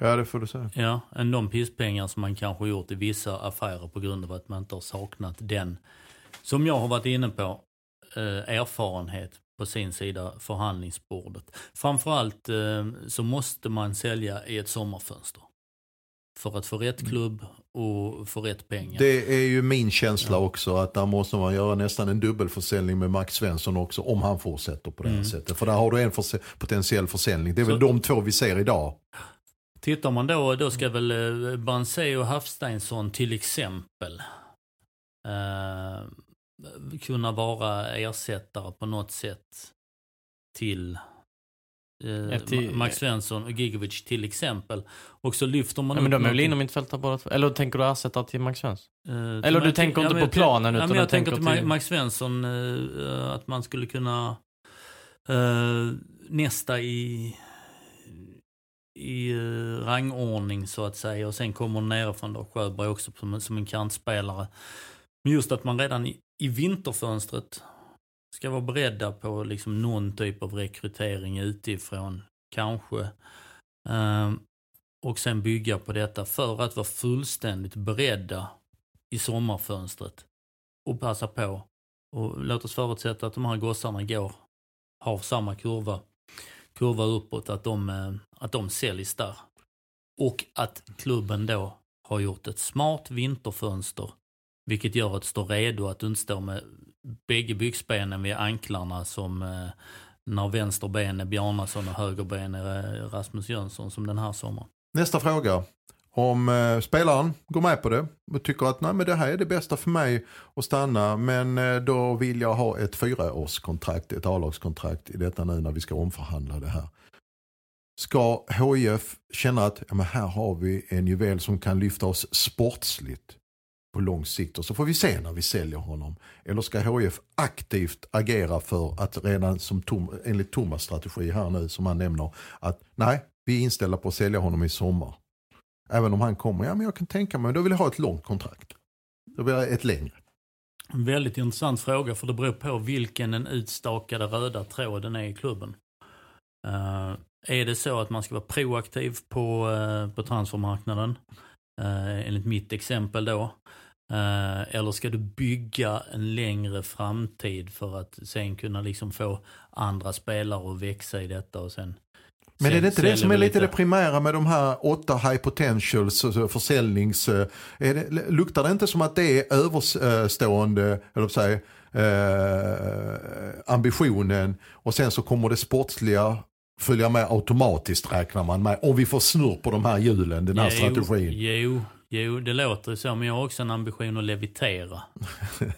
Ja, det får du säga. Ja, än de pisspengar som man kanske gjort i vissa affärer på grund av att man inte har saknat den, som jag har varit inne på, eh, erfarenhet på sin sida förhandlingsbordet. Framförallt eh, så måste man sälja i ett sommarfönster. För att få rätt klubb och få rätt pengar. Det är ju min känsla också att där måste man göra nästan en dubbelförsäljning med Max Svensson också om han fortsätter på det här Mm. sättet. För där har du en förse- potentiell försäljning. Det är väl Så- de två vi ser idag. Tittar man då, då ska väl eh, Banse och Hafsteinsson till exempel eh, kunna vara ersättare på något sätt till eh, Ja, till- Ma- Max Svensson och Gigovic till exempel. Och så lyfter man Ja, men de är väl inom mittfältare båda två? Eller tänker du ersätta till Max Svensson? Eh, Eller till du Max- tänker inte men på planen, utan du jag tänker till till- Max Svensson eh, att man skulle kunna eh, nästa i i eh, rangordning så att säga och sen kommer nerifrån då Sjöberg också som, som en kantspelare. Men just att man redan i, i vinterfönstret ska vara beredda på liksom någon typ av rekrytering utifrån kanske. Ehm, och sen bygga på detta för att vara fullständigt beredda i sommarfönstret och passa på. Och låt oss förutsätta att de här gossarna går, har samma kurva, kurva uppåt, att de, eh, att de säljs där. Och att klubben då har gjort ett smart vinterfönster, vilket gör att du står redo att du inte står med bägge byxbenen vid anklarna som eh, när vänster ben är Bjarnason och höger ben är eh, Rasmus Jönsson som den här sommaren. Nästa fråga. Om eh, spelaren går med på det och tycker att Nej, men det här är det bästa för mig att stanna men eh, då vill jag ha ett fyraårskontrakt, ett A-lagskontrakt i detta nu när vi ska omförhandla det här. Ska HIF känna att ja, men här har vi en juvel som kan lyfta oss sportsligt på lång sikt och så får vi se när vi säljer honom. Eller ska HIF aktivt agera för att redan som Tom, enligt Thomas strategi här nu som han nämner att nej, vi är inställda på att sälja honom i sommar. Även om han kommer, ja men jag kan tänka mig, då vill jag ha ett långt kontrakt. Då vill jag ett längre. En väldigt intressant fråga för det beror på vilken den utstakade röda tråden är i klubben. Uh, är det så att man ska vara proaktiv på, uh, på transfermarknaden, uh, enligt mitt exempel då, eller ska du bygga en längre framtid för att sen kunna liksom få andra spelare att växa i detta och sen Men är det inte det som är lite det primära med de här åtta high potentials, alltså försäljnings... eh, det, luktar det inte som att det är överstående, eller säga, eh, ambitionen och sen så kommer det sportsliga följa med automatiskt räknar man med. Om vi får snurr på de här hjulen, den här strategin. Jo, jo, det låter så, men jag har också en ambition att levitera.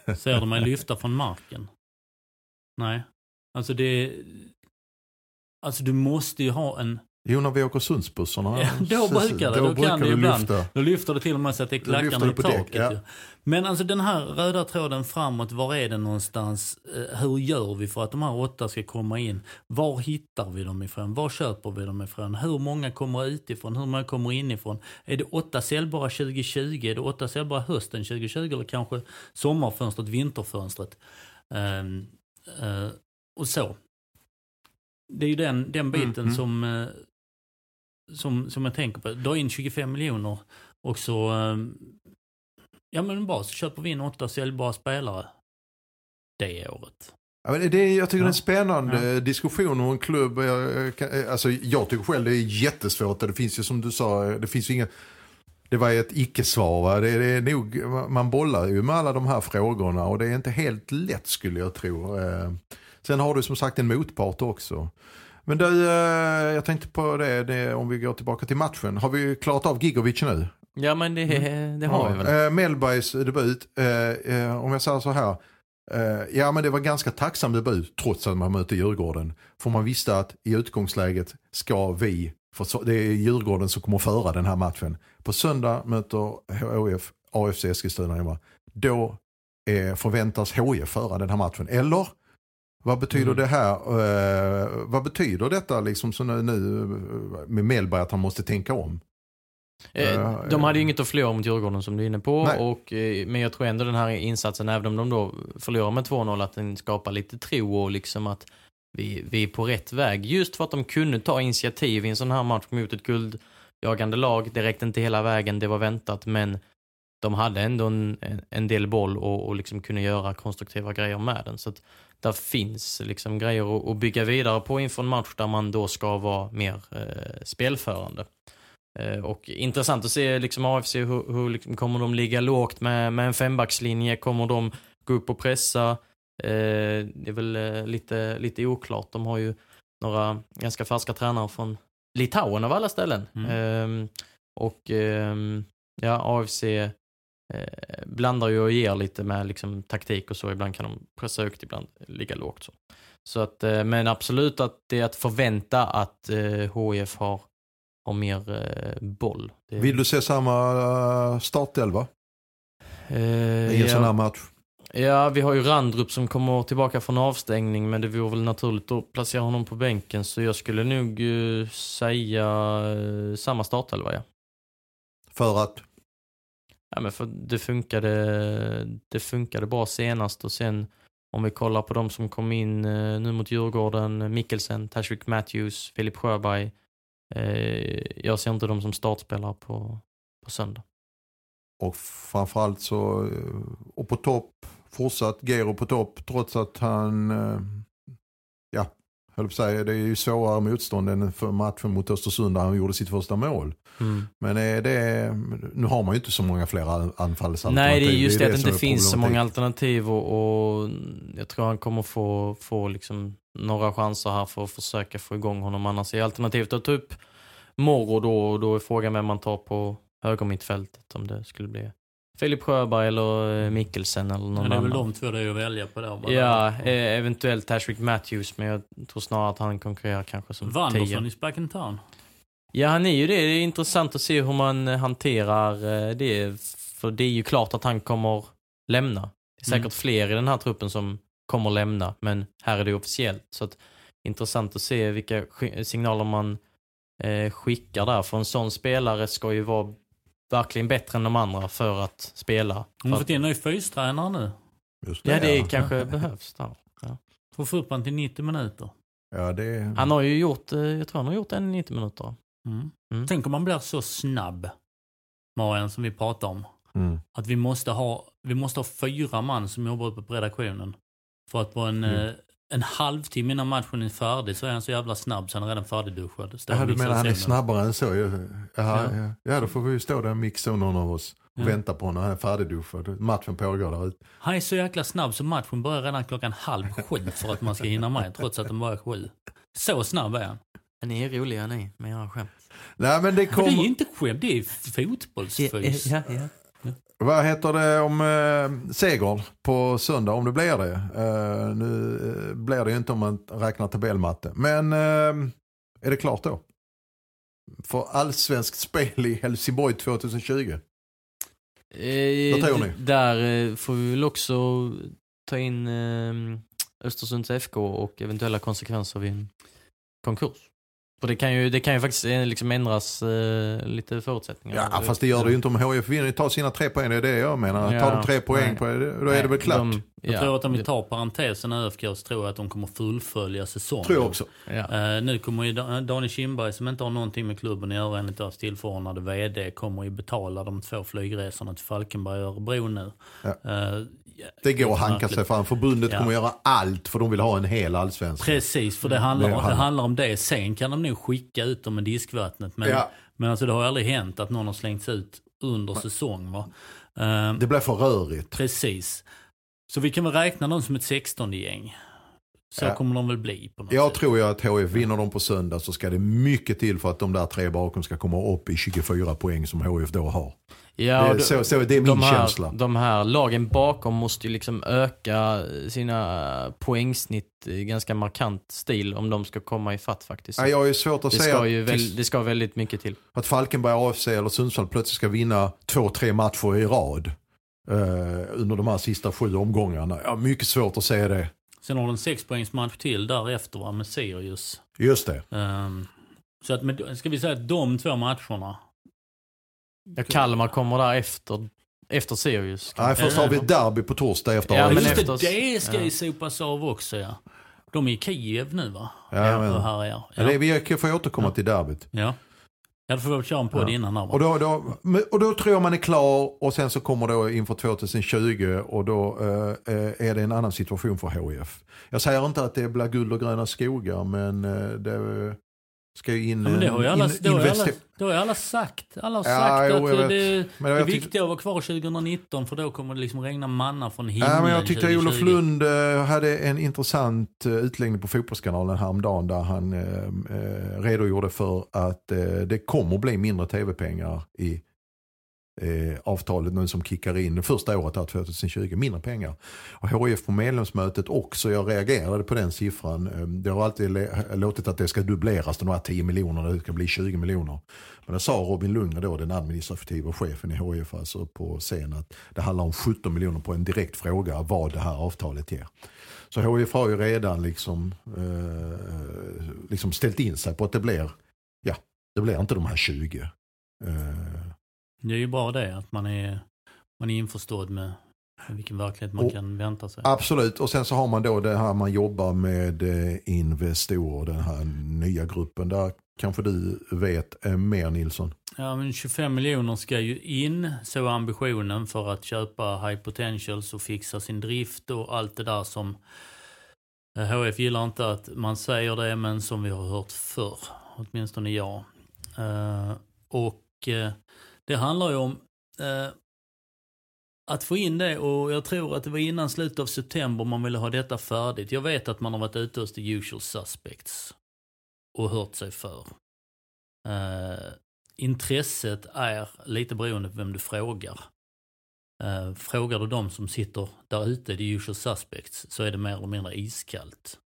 Ser du mig lyfta från marken? Nej. Alltså det... Alltså du måste ju ha en... Jo, när vi åker Sundsbussarna. Ja, då brukar det. Då kan det ibland. lyfta. Då lyfter det till och med så att det är Då klackarna i på däck, taket. ja. Men alltså den här röda tråden framåt, var är den någonstans? Eh, Hur gör vi för att de här åtta ska komma in? Var hittar vi dem ifrån? Var köper vi dem ifrån? Hur många kommer utifrån? Hur många kommer inifrån? Är det åtta säljbara 2020? Är det åtta säljbara hösten 2020? Eller kanske sommarfönstret, vinterfönstret? Ehm, eh, och så. Det är ju den, den biten Mm, mm. som, eh, som, som jag tänker på. Dra in 25 miljoner och så, eh, ja men bara så köper vi in åtta säljbara spelare det året. Ja, men det, är- jag tycker det är en Ja. spännande diskussion och en klubb. Jag, kan- alltså, jag tycker själv det är jättesvårt. Det finns ju som du sa, det finns ju inga... Det var ett icke-svar. Va? Det, det är nog, man bollar ju med alla de här frågorna och det är inte helt lätt skulle jag tro. Eh, Sen har du som sagt en motpart också. Men du, eh, jag tänkte på det, det om vi går tillbaka till matchen. Har vi klarat av Gigovic nu? Ja men det, det har vi väl. Eh, Mellbergs debut, eh, om jag säger så här. Ja men det var ganska tacksam debut trots att man mötte Djurgården. För man visste att i utgångsläget ska vi, för det är Djurgården som kommer föra den här matchen. På söndag möter HIF AFC Eskilstuna hemma. Då förväntas HIF föra den här matchen. Eller? Vad betyder Mm. det här? Eh, vad betyder detta liksom så nu, med Mellberg att han måste tänka om? Eh, Ja, De hade ju inget att förlora mot Djurgården som du är inne på. Nej. Och, eh, men jag tror ändå den här insatsen, även om de då förlorar med 2-0, att den skapar lite tro och liksom att vi, vi är på rätt väg. Just för att de kunde ta initiativ i en sån här match mot ett guldjagande lag. Det räckte inte hela vägen, det var väntat, men de hade ändå en, en- del boll och, och liksom kunde göra konstruktiva grejer med den. Så att där finns liksom grejer att, att bygga vidare på inför en match där man då ska vara mer eh, spelförande. Eh, och intressant att se liksom AFC, hur, hur liksom, kommer de ligga lågt med, med en fembackslinje? Kommer de gå upp och pressa? Eh, det är väl eh, lite, lite oklart. De har ju några ganska färska tränare från Litauen av alla ställen. Mm. Ehm, och ehm, ja, AFC eh, blandar ju och ger lite med liksom, taktik och så. Ibland kan de pressa högt, ibland ligga lågt. Så. Så att, eh, men absolut att det är att förvänta att eh, HIF har, har mer eh, boll. Det, Vill du se samma eh, startelva eh, i en sån här ja, match? ja, vi har ju Randrup som kommer tillbaka från avstängning, men det vore väl naturligt att placera honom på bänken. Så jag skulle nog eh, säga samma startelva, ja. För att, Ja, men för det funkade, det funkade bra senast och sen om vi kollar på de som kom in eh, nu mot Djurgården, Mikkelsen, Tashrik Matthews, Filip Sjöberg. Eh, jag ser inte dem som startspelare på, på söndag. och framförallt så, eh, och på topp, fortsatt Gero på topp trots att han, eh, ja, höll på säga, det är ju svårare motstånd än för matchen mot Östersund där han gjorde sitt första mål. Men är det, nu har man ju inte så många fler an- anfallsalternativ. Nej, det är just det, att det inte finns så många alternativ och, och jag tror han kommer få, få liksom några chanser här för att försöka få igång honom. Annars är alternativet att ta upp Moro då och då är frågan vem man tar på högermittfältet. Om det skulle bli Filip Sjöberg eller eh, Mikkelsen eller någon Men det är väl annan. de två det är att välja på där. Ja, eh, eventuellt Tashrik Matthews, men jag tror snarare att han konkurrerar kanske som Wanderson is back in town. Ja, han är ju det. Det är intressant att se hur man eh, hanterar det. För det är ju klart att han kommer lämna. Det är säkert Mm. fler i den här truppen som kommer lämna, men här är det officiellt. Så att, intressant att se vilka signaler man eh, skickar där. För en sån spelare ska ju vara verkligen bättre än de andra för att spela. Hon har fått in en ny fystränare nu. Just ja, det kanske behövs. Där. Får få upp han till 90 minuter. Ja, det, Han har ju gjort, eh, jag tror han har gjort en 90 minuter. Mm. Mm. Tänk om man blir så snabb, Marian, som vi pratade om. mm. Att vi måste ha, vi måste ha fyra man som jobbar uppe på redaktionen. För att på en, Mm. En halvtimme innan matchen är färdig så är han så jävla snabb så han är redan färdigduschad. Och du menar han är snabbare än så? Ja, Ja. ja. Ja, då får vi ju stå där och mixa någon av oss och Ja. vänta på honom. Han är färdigduschad. Matchen pågår där ute. Han är så jäkla snabb så matchen börjar redan klockan halv sju för att man ska hinna med trots att den bara är sju. Så snabb är han. Ni är roliga ni, med era skämt. Nej, men det Men det är kommer... ju inte skämt, det är fotbollsfys. Ja, ja. Vad heter det om eh, seger på söndag, om det blir det? Eh, nu eh, blir det ju inte om man räknar tabellmatte. Men eh, är det klart då? För allsvenskt spel i Helsingborg 2020? Eh, Vad tror ni? Där eh, får vi väl också ta in eh, Östersunds FK och eventuella konsekvenser vid en konkurs. För det kan ju, det kan ju faktiskt eh, liksom ändras eh, lite förutsättningar. Ja, fast det gör det ju inte om HIF vinner. Ta sina tre poäng, det är det jag menar. Ja, Tar de tre poäng nej. på det, då är det väl klart. De, Jag ja, tror att om vi tar parentesen ÖFK så tror jag att de kommer fullfölja säsongen. tror jag också. Ja. Eh, nu kommer ju Da- Daniel Kindberg som inte har någonting med klubben att göra enligt deras tillförordnade VD kommer ju betala de två flygresorna till Falkenberg och Örebro nu. Ja. Eh, Det går att hanka sig fram. Förbundet Ja. kommer göra allt för de vill ha en hel allsvensk. Precis, för det handlar, Det om, det handlar- handlar om det. Sen kan de nog skicka ut dem med diskvattnet. Men, Ja. men alltså det har aldrig hänt att någon har slängts ut under säsong. Va? Eh, Det blir för rörigt. Precis. Så vi kan väl räkna dem som ett 16-gäng. Så Ja. kommer de väl bli på något Jag sätt. tror ju att HIF vinner dem på söndag så ska det mycket till för att de där tre bakom ska komma upp i 24 poäng som HIF då har. Ja, det, det- så, så, det är min de här, känsla. De här lagen bakom måste ju liksom öka sina poängsnitt i ganska markant stil om de ska komma i fatt faktiskt. Jag har ju svårt att det, se ska ju att, väl, det ska väldigt mycket till. att Falkenberg, AFC eller Sundsvall plötsligt ska vinna två, tre matcher i rad. eh, under de här sista sju omgångarna. Ja, mycket svårt att se det. Sen har de en sexpoängsmatch till därefter va, med Sirius. Just det. Ehm, så att med, ska vi säga att de två matcherna. Ja, Kalmar kommer där efter, efter Sirius. Nej, först har vi ett derby på torsdag efter Ja, men Just efter- det, det ska ja. ju sopas av också ja. De är i Kiev nu va? Ja, men- här är jag. Ja. Det- Vi får återkomma Ja. till derbyt. ja. Ja, då får vi väl köra en podd Ja. innan här? Och då, då, och då tror jag man är klar och sen så kommer då inför 2020 och då eh, eh, är det en annan situation för HIF. Jag säger inte att det blir guld och gröna skogar men eh, det, Ska ju in... Ja, men det har ju alla, in- det har alla, det har alla sagt. Alla har Ja, sagt jo, att det, det är viktigt att vara kvar 2019 för då kommer det liksom regna manna från himlen Ja, men jag tyckte 2020. Olof Lund eh, hade en intressant eh, utläggning på Fotbollskanalen häromdagen där han eh, eh, redogjorde för att eh, det kommer bli mindre tv-pengar i eh, avtalet nu som kickar in det första året, här, 2020. Mindre pengar. Och HIF på medlemsmötet också, jag reagerade på den siffran. Eh, Det har alltid låtit att det ska dubbleras, de här 10 miljonerna, det ska bli 20 miljoner. Men det sa Robin Lundgren då, den administrativa chefen i HIF alltså på scen att det handlar om 17 miljoner på en direkt fråga vad det här avtalet ger. Så HIF har ju redan liksom, eh, liksom ställt in sig på att det blir, ja, det blir inte de här 20. Eh, det är ju bra det, att man är, man är införstådd med vilken verklighet man Och- kan vänta sig. Absolut, och sen så har man då det här man jobbar med eh, Investor, den här nya gruppen. Där kanske du vet eh, mer Nilsson. Ja, men 25 miljoner ska ju in, så är ambitionen för att köpa high potentials och fixa sin drift och allt det där som eh, HF gillar inte att man säger det, men som vi har hört förr, åtminstone jag. Eh, och eh, det handlar ju om eh, att få in det och jag tror att det var innan slutet av september man ville ha detta färdigt. Jag vet att man har varit ute hos the usual suspects och hört sig för. Eh, intresset är lite beroende på vem du frågar. Eh, frågar du de som sitter där ute, the usual suspects, så är det mer eller mindre iskallt.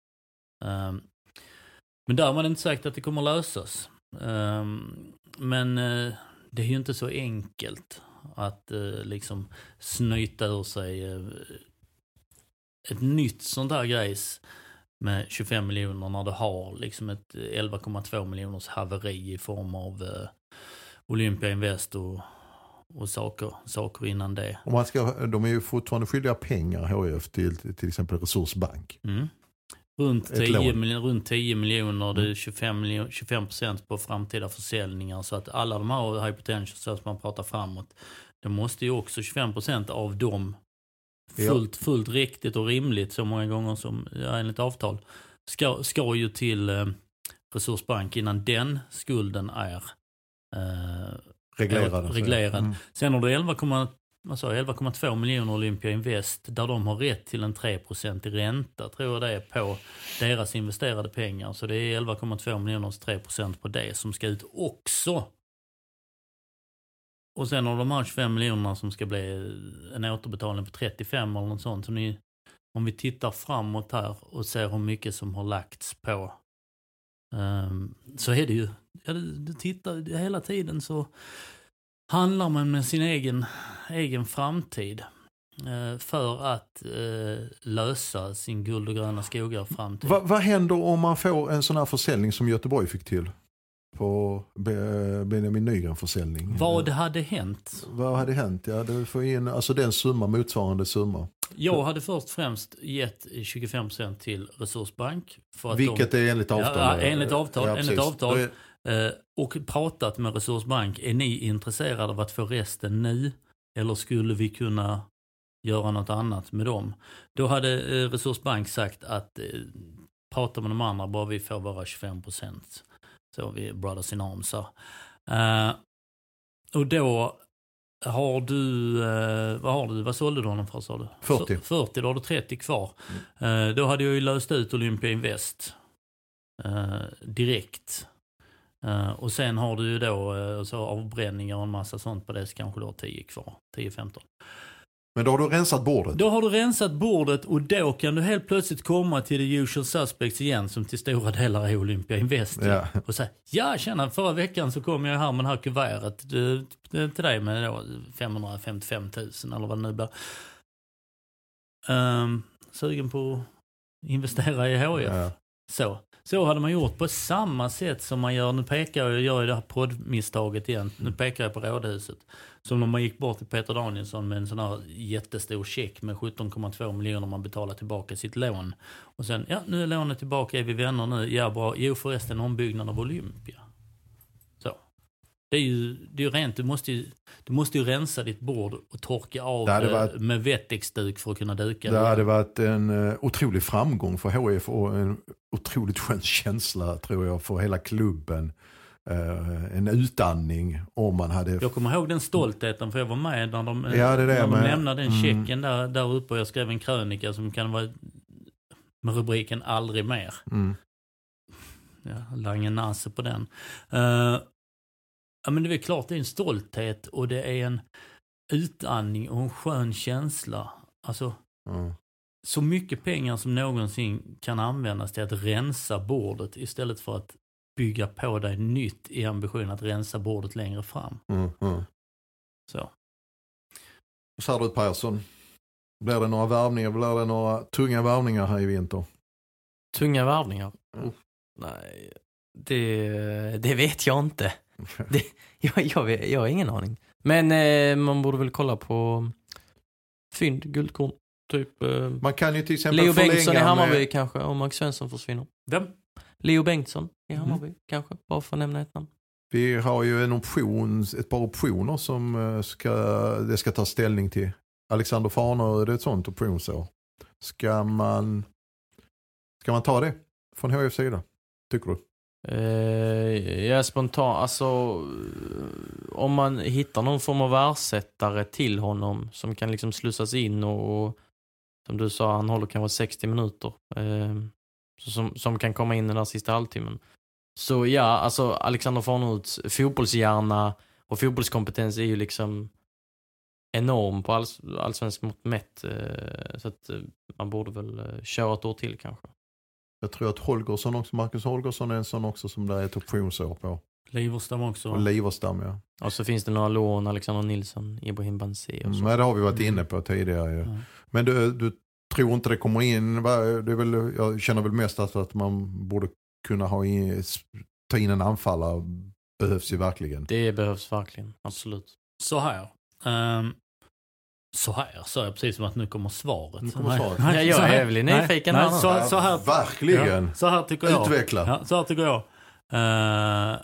Eh, men där har man inte sagt att det kommer lösas. Eh, men eh, det är ju inte så enkelt att eh, liksom snyta ur sig eh, ett nytt sånt här grejs med 25 miljoner när du har liksom ett 11,2 miljoners haveri i form av eh, Olympia Invest och, och saker, saker innan det. Och man ska, de är ju fortfarande skyldiga pengar HIF till till exempel Resursbank. Mm. Runt, Ett 10 lån. miljoner, runt 10 miljoner, det är Mm. 25, miljoner, 25 procent på framtida försäljningar. Så att alla de här high att man pratar framåt, det måste ju också 25 procent av dem Ja. fullt, fullt riktigt och rimligt så många gånger som ja, enligt avtal ska, ska ju till eh, Resursbank innan den skulden är eh, Reglerade. så- reglerad. Mm. Sen har du 11,2 vad sa 11,2 miljoner Olympia Invest där de har rätt till en 3% i ränta tror jag det är på deras investerade pengar. Så det är 11,2 miljoner 3% på det som ska ut också. Och sen har de här 25 miljonerna som ska bli en återbetalning på 35 eller något sånt. Så ni, om vi tittar framåt här och ser hur mycket som har lagts på um, så är det ju, ja, du, du tittar hela tiden så handlar man med sin egen, egen framtid eh, för att eh, lösa sin guld och gröna skogar framtid. Va, vad händer om man får en sån här försäljning som Göteborg fick till? På Be- Benjamin Nygren-försäljning. Vad hade hänt? Vad hade hänt? Ja, det får in alltså den summa, motsvarande summa. Jag hade först främst gett 25% till Resursbank. För att Vilket de, är enligt avtal? Ja, ja, enligt avtal, enligt precis. avtal. Eh, och pratat med Resursbank. Är ni intresserade av att få resten nu? Eller skulle vi kunna göra något annat med dem? Då hade eh, Resursbank sagt att eh, prata med de andra bara vi får våra 25%. Så vi brothers in arms här. Eh, och då har du, eh, vad har du, vad sålde du honom för sa du? 40. F- 40, då har du 30 kvar. Eh, då hade jag ju löst ut Olympia Invest direkt. Eh, och sen har du ju då eh, så avbränningar och en massa sånt på det så kanske du har 10 kvar. 10-15. Men då har du rensat bordet. Då har du rensat bordet och då kan du helt plötsligt komma till the usual suspects igen som till stora delar är Olympia Invest. Ja. Och säga, ja tjena förra veckan så kom jag här med det här kuvertet till dig med då 555 000 eller vad det nu blir. Um, sugen på att investera i HIF. Ja. Så. Så hade man gjort på samma sätt som man gör, nu pekar jag, jag gör ju det här poddmisstaget igen, nu pekar jag på Rådhuset. Som när man gick bort till Peter Danielsson med en sån här jättestor check med 17,2 miljoner man betalar tillbaka sitt lån. Och sen, ja nu är lånet tillbaka, är vi vänner nu? Ja bra, jo förresten ombyggnad av Olympia. Det är ju, det är ju rent, du måste ju, du måste ju rensa ditt bord och torka av Det det varit- med Wettex-duk för att kunna duka. Det hade varit en uh, otrolig framgång för HIF och en otroligt skön känsla tror jag för hela klubben. Eh, en utandning om man hade... Jag kommer ihåg den stoltheten för jag var med när de, Ja, det är det när de med- lämnade den mm. checken där, där uppe och jag skrev en krönika som kan vara med rubriken Aldrig mer. Mm. Ja, Lange Nasse på den. Eh, ja men det är klart det är en stolthet och det är en utandning och en skön känsla. Alltså Mm. så mycket pengar som någonsin kan användas till att rensa bordet istället för att bygga på dig nytt i ambition att rensa bordet längre fram. Mm. Mm. Så. Vad säger du Persson? Blir det några värvningar? Blir det några tunga värvningar här i vinter? Tunga värvningar? Mm. Nej, det, det vet jag inte. Det, jag, jag, vet, jag har ingen aning. Men eh, man borde väl kolla på fynd, guldkorn. Typ eh, Man kan ju till exempel Leo Bengtsson i Hammarby med- kanske, om Max Svensson försvinner. Vem? Leo Bengtsson i Mhm. Hammarby kanske, bara för att nämna ett namn. Vi har ju en option, ett par optioner som eh, ska, det ska ta ställning till. Alexander Farneröd är ett sånt optionsår. Ska man, ska man ta det från HIF sida? Tycker du? Eh, jag är spontan, alltså om man hittar någon form av ersättare till honom som kan liksom slussas in och, och som du sa, han håller kanske 60 minuter. Eh, som, som kan komma in den där sista halvtimmen. Så ja, alltså Alexander Farneruds fotbollshjärna och fotbollskompetens är ju liksom enorm på alls, allsvensk mått mätt. Eh, så att eh, man borde väl eh, köra ett år till kanske. Jag tror att Holgersson också, Marcus Holgersson är en sån också som det är ett optionsår på. Liverstam också. Och Liverstam ja. Och så finns det några lån, Alexander Nilsson, Ibrahim Banse och så. Men det har vi varit inne på tidigare ju. Ja. Men du, du tror inte det kommer in, det är väl, jag känner väl mest att, att man borde kunna ha in, ta in en anfallare behövs ju verkligen. Det behövs verkligen, absolut. Så här. Ehm, så här sa jag precis som att nu kommer svaret. Nu kommer svaret. nej, Ja, jag är väl nyfiken nej, så, så här, Verkligen. Ja, så här tycker jag. Utveckla. Ja, så här tycker jag. Uh,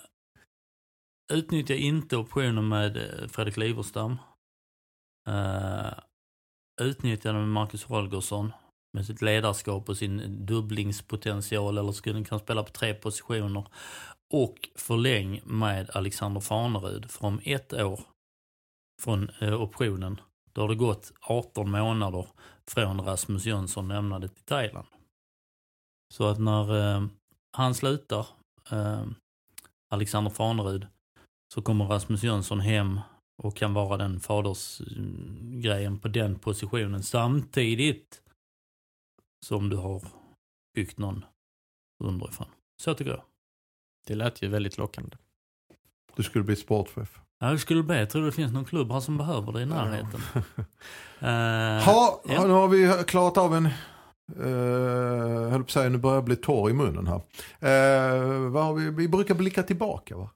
utnyttja inte optionen med eh, Fredrik Liverstam. Uh, utnyttja den med Marcus Holgersson med sitt ledarskap och sin dubblingspotential eller skulle kan spela på tre positioner. Och förläng med Alexander Farnerud från ett år från eh, optionen. Då har det gått 18 månader från Rasmus Jönsson lämnade till Thailand. Så att när eh, han slutar, eh, Alexander Farnerud, så kommer Rasmus Jönsson hem och kan vara den fadersgrejen på den positionen samtidigt som du har byggt någon underifrån. Så tycker jag. Det lät ju väldigt lockande. Du skulle bli sportchef. Ja, Jag skulle be, tror det finns någon klubb här som behöver det i närheten. Eh, Ha, ja. Nu har vi klarat av en, uh, höll på att säga, nu börjar jag bli torr i munnen här. Uh, vad har vi, vi brukar blicka tillbaka va?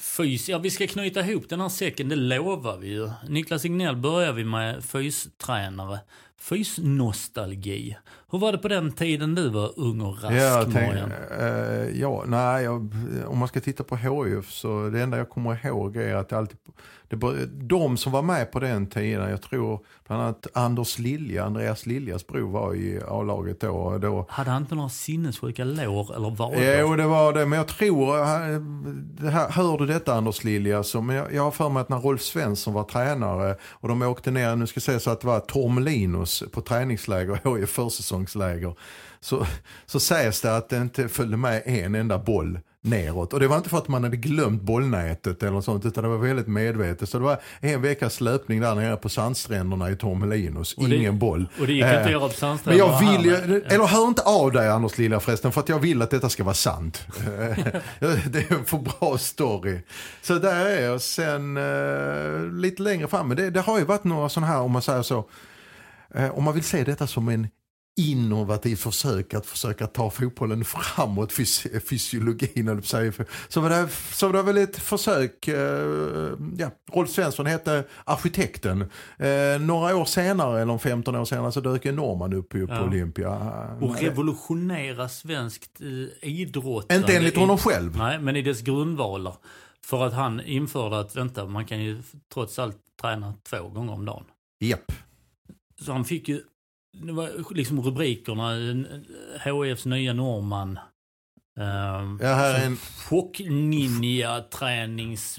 Fys, ja vi ska knyta ihop den här säcken, det lovar vi ju. Niklas Ignell börjar vi med fystränare. Fysnostalgi. Hur var det på den tiden du var ung och rask, jag tänk, eh, ja, nej, jag, om man ska titta på HIF så det enda jag kommer ihåg är att alltid, det, de som var med på den tiden, jag tror bland annat Anders Lilja, Andreas Liljas bror var i A-laget då. då Hade han inte några sinnessjuka lår eller vader? Jo, det var det. Men jag tror, eh, det här, hör du detta Anders Lilja? Så, men jag, jag har för mig att när Rolf Svensson var tränare och de åkte ner, nu ska jag säga så att det var Tormelinus på träningsläger och i försäsongsläger. Så, så sägs det att det inte följde med en enda boll neråt. Och det var inte för att man hade glömt bollnätet eller sånt utan det var väldigt medvetet. Så det var en veckas löpning där nere på sandstränderna i det- Ingen boll. Och det gick inte Eh, att göra på men Sandström jag vill ju, eller hör inte av dig Anders Lilja förresten för att jag vill att detta ska vara sant. det är en för bra story. Så där är jag sen eh, lite längre fram. Men det, det har ju varit några sådana här, om man säger så, eh, om man vill se detta som en innovativt försök att försöka ta fotbollen framåt, fys- fysiologin. Så var det, så var det väl ett försök, eh, ja, Rolf Svensson hette arkitekten. Eh, några år senare, eller om 15 år senare, så dök Norman upp på Ja. Olympia. Och revolutionera svenskt eh, idrottande. Inte enligt honom själv. Nej, men i dess grundvalar. För att han införde att, vänta, man kan ju trots allt träna två gånger om dagen. Japp. Så han fick ju, det var liksom rubrikerna, HIFs nya norrman. Um, Ja, här är en, Chock-ninja tränings...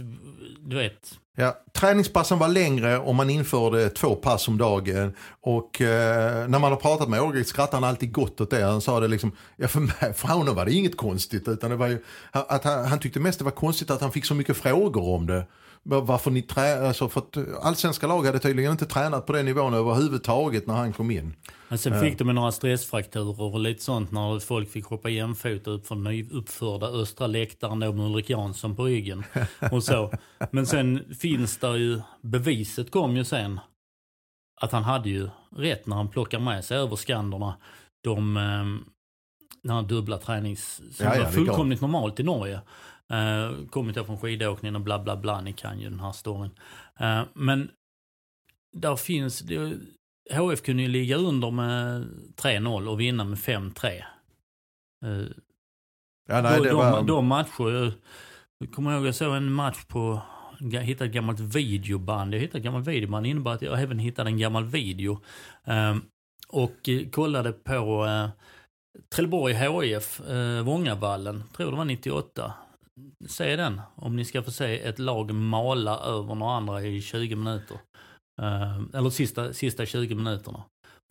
Du vet. ja, träningspassen var längre om man införde två pass om dagen. Och eh, när man har pratat med Åge skrattade han alltid gott åt det. Han sa det liksom, ja för mig, för honom var det inget konstigt. Utan det var ju, att han, han tyckte mest det var konstigt att han fick så mycket frågor om det. Varför ni trä, alltså för att allsvenska lag hade tydligen inte tränat på den nivån överhuvudtaget när han kom in. Men sen fick de ju några stressfrakturer och lite sånt när folk fick hoppa jämfota upp för nyuppförda östra läktaren med Ulrik Jansson på ryggen. Och så. Men sen finns det ju, beviset kom ju sen. Att han hade ju rätt när han plockar med sig över skanderna. De, eh, den här dubbla tränings... Som Ja, ja, var fullkomligt normalt i Norge. Eh, kommit då från skidåkningen och bla bla bla, ni kan ju den här storyn. Eh, men där finns, det, HF kunde ju ligga under med 3-0 och vinna med 5-3. Eh, Ja, nej, de, det var, de, de matcher, jag, jag kommer ihåg jag såg en match på, jag hittade ett gammalt videoband. Jag hittade ett gammalt videoband, det innebär att jag även hittade en gammal video. Ehm, och kollade på Trelleborg HIF, eh, Vångavallen, tror det var 98. Se den, om ni ska få se ett lag mala över några andra i 20 minuter. Eh, eller sista, sista 20 minuterna.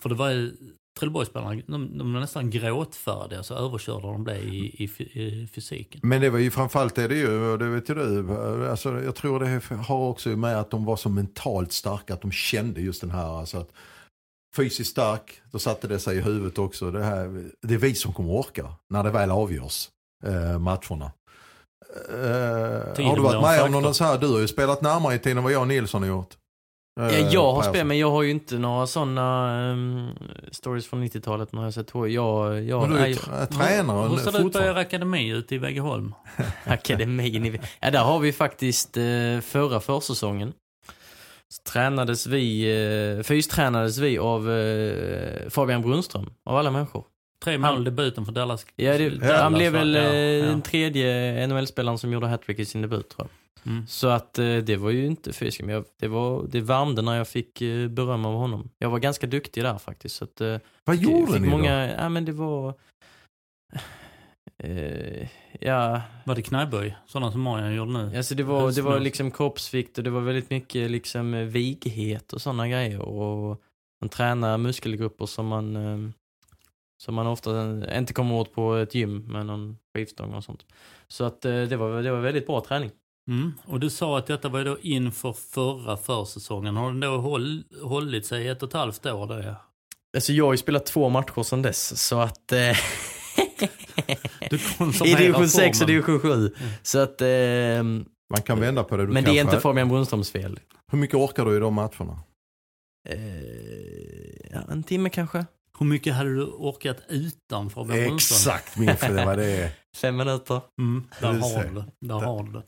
För det var ju Trelleborgsspelarna, de, de var nästan gråtfärdiga så överkörda de blev i, i, i fysiken. Men det var ju framförallt det, det ju, och det vet ju du, alltså, jag tror det har också med att de var så mentalt starka, att de kände just den här, alltså att fysiskt stark, då satte det sig i huvudet också. Det, här, det är vi som kommer orka när det väl avgörs, eh, matcherna. Tiden har du varit med om någon så här, du har ju spelat närmare i tiden än vad jag och Nilsson har gjort. Ja, jag har spelat, men jag har ju inte några sådana um, stories från 90-talet när jag sett. Jag, jag, Men du är nej, tr- tränare Hur ser det ut på er akademi ute i Vegeholm? akademin. i- Ja, där har vi faktiskt eh, förra försäsongen. Så tränades vi, eh, fystränades vi av eh, Fabian Brunström, av alla människor. Tre mål i debuten för Dallas. Ja, det, Dallas, han blev väl Ja, eh, ja. den tredje NHL-spelaren som gjorde hattrick i sin debut tror jag. Mm. Så att eh, det var ju inte fysiskt, men jag, det, var, det värmde när jag fick eh, beröm av honom. Jag var ganska duktig där faktiskt. Så att, Vad gjorde fick ni många, då? Ja men det var... Eh, ja, Var det knäböj? Sådana som Marian gjorde nu? alltså det var, det var liksom kroppsvikt och det var väldigt mycket liksom vighet och sådana grejer. Och man tränar muskelgrupper som man, som man ofta inte kommer åt på ett gym med någon skivstång och sånt. Så att eh, det var, det var väldigt bra träning. Mm. Och du sa att detta var då inför förra försäsongen. Har den då håll, hållit sig i ett och ett halvt år? Det? Alltså jag har ju spelat två matcher sedan dess, så att... Eh, Du I division 6 och division 7. Så att... Eh, Man kan vända på det. Du men det är inte Fabian Brunströms fel. Hur mycket orkar du i de matcherna? Eh, ja, en timme kanske? Hur mycket hade du orkat utan Fabian Brunström? Exakt min fråga, vad det. Fem minuter. Mm, där har du det. Där har du det.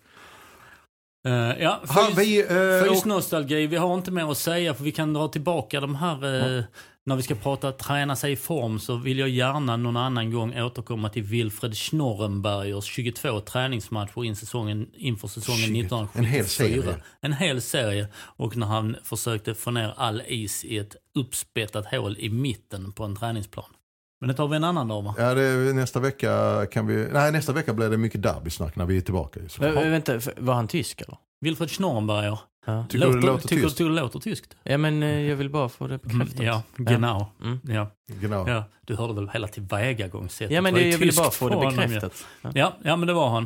Eh, ja, Har fys- vi, eh, Fysnostalgi, vi har inte mer att säga för vi kan dra tillbaka de här, eh, när vi ska prata träna sig i form så vill jag gärna någon annan gång återkomma till Wilfred Schnorrenbergers 22 träningsmatcher in säsongen, inför säsongen 20. 1974. En hel serie. En hel serie. Och när han försökte få ner all is i ett uppspettat hål i mitten på en träningsplan. Men det tar vi en annan dag va? Ja, det, nästa vecka kan vi... Nej, nästa vecka blir det mycket derbysnack när vi är tillbaka. Så. Vä- vänta, var han tysk eller? Wilfred Schnorrenberger. Ja. Tycker du det låter tycker, tyskt? tycker du det låter tyskt? ja men eh, jag vill bara få det Mm, bekräftat. ja, genau. Mm. Ja. Genau. Ja, du hörde väl hela tillvägagångssättet. Ja men det, jag vill bara få det bekräftat. Ja. Ja, ja, men det var han.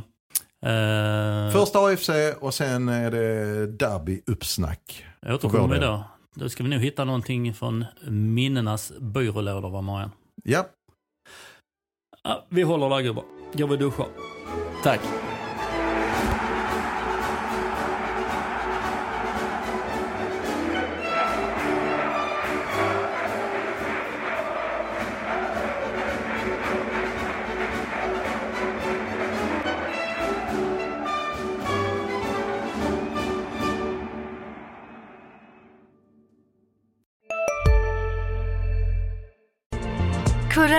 Uh, Först AFC och sen är det derby-uppsnack. jag återkommer vi då. Då ska vi nog hitta någonting från minnenas byrålådor, va Marian? Ja, vi håller där gubbar. Går vi och duschar. Tack.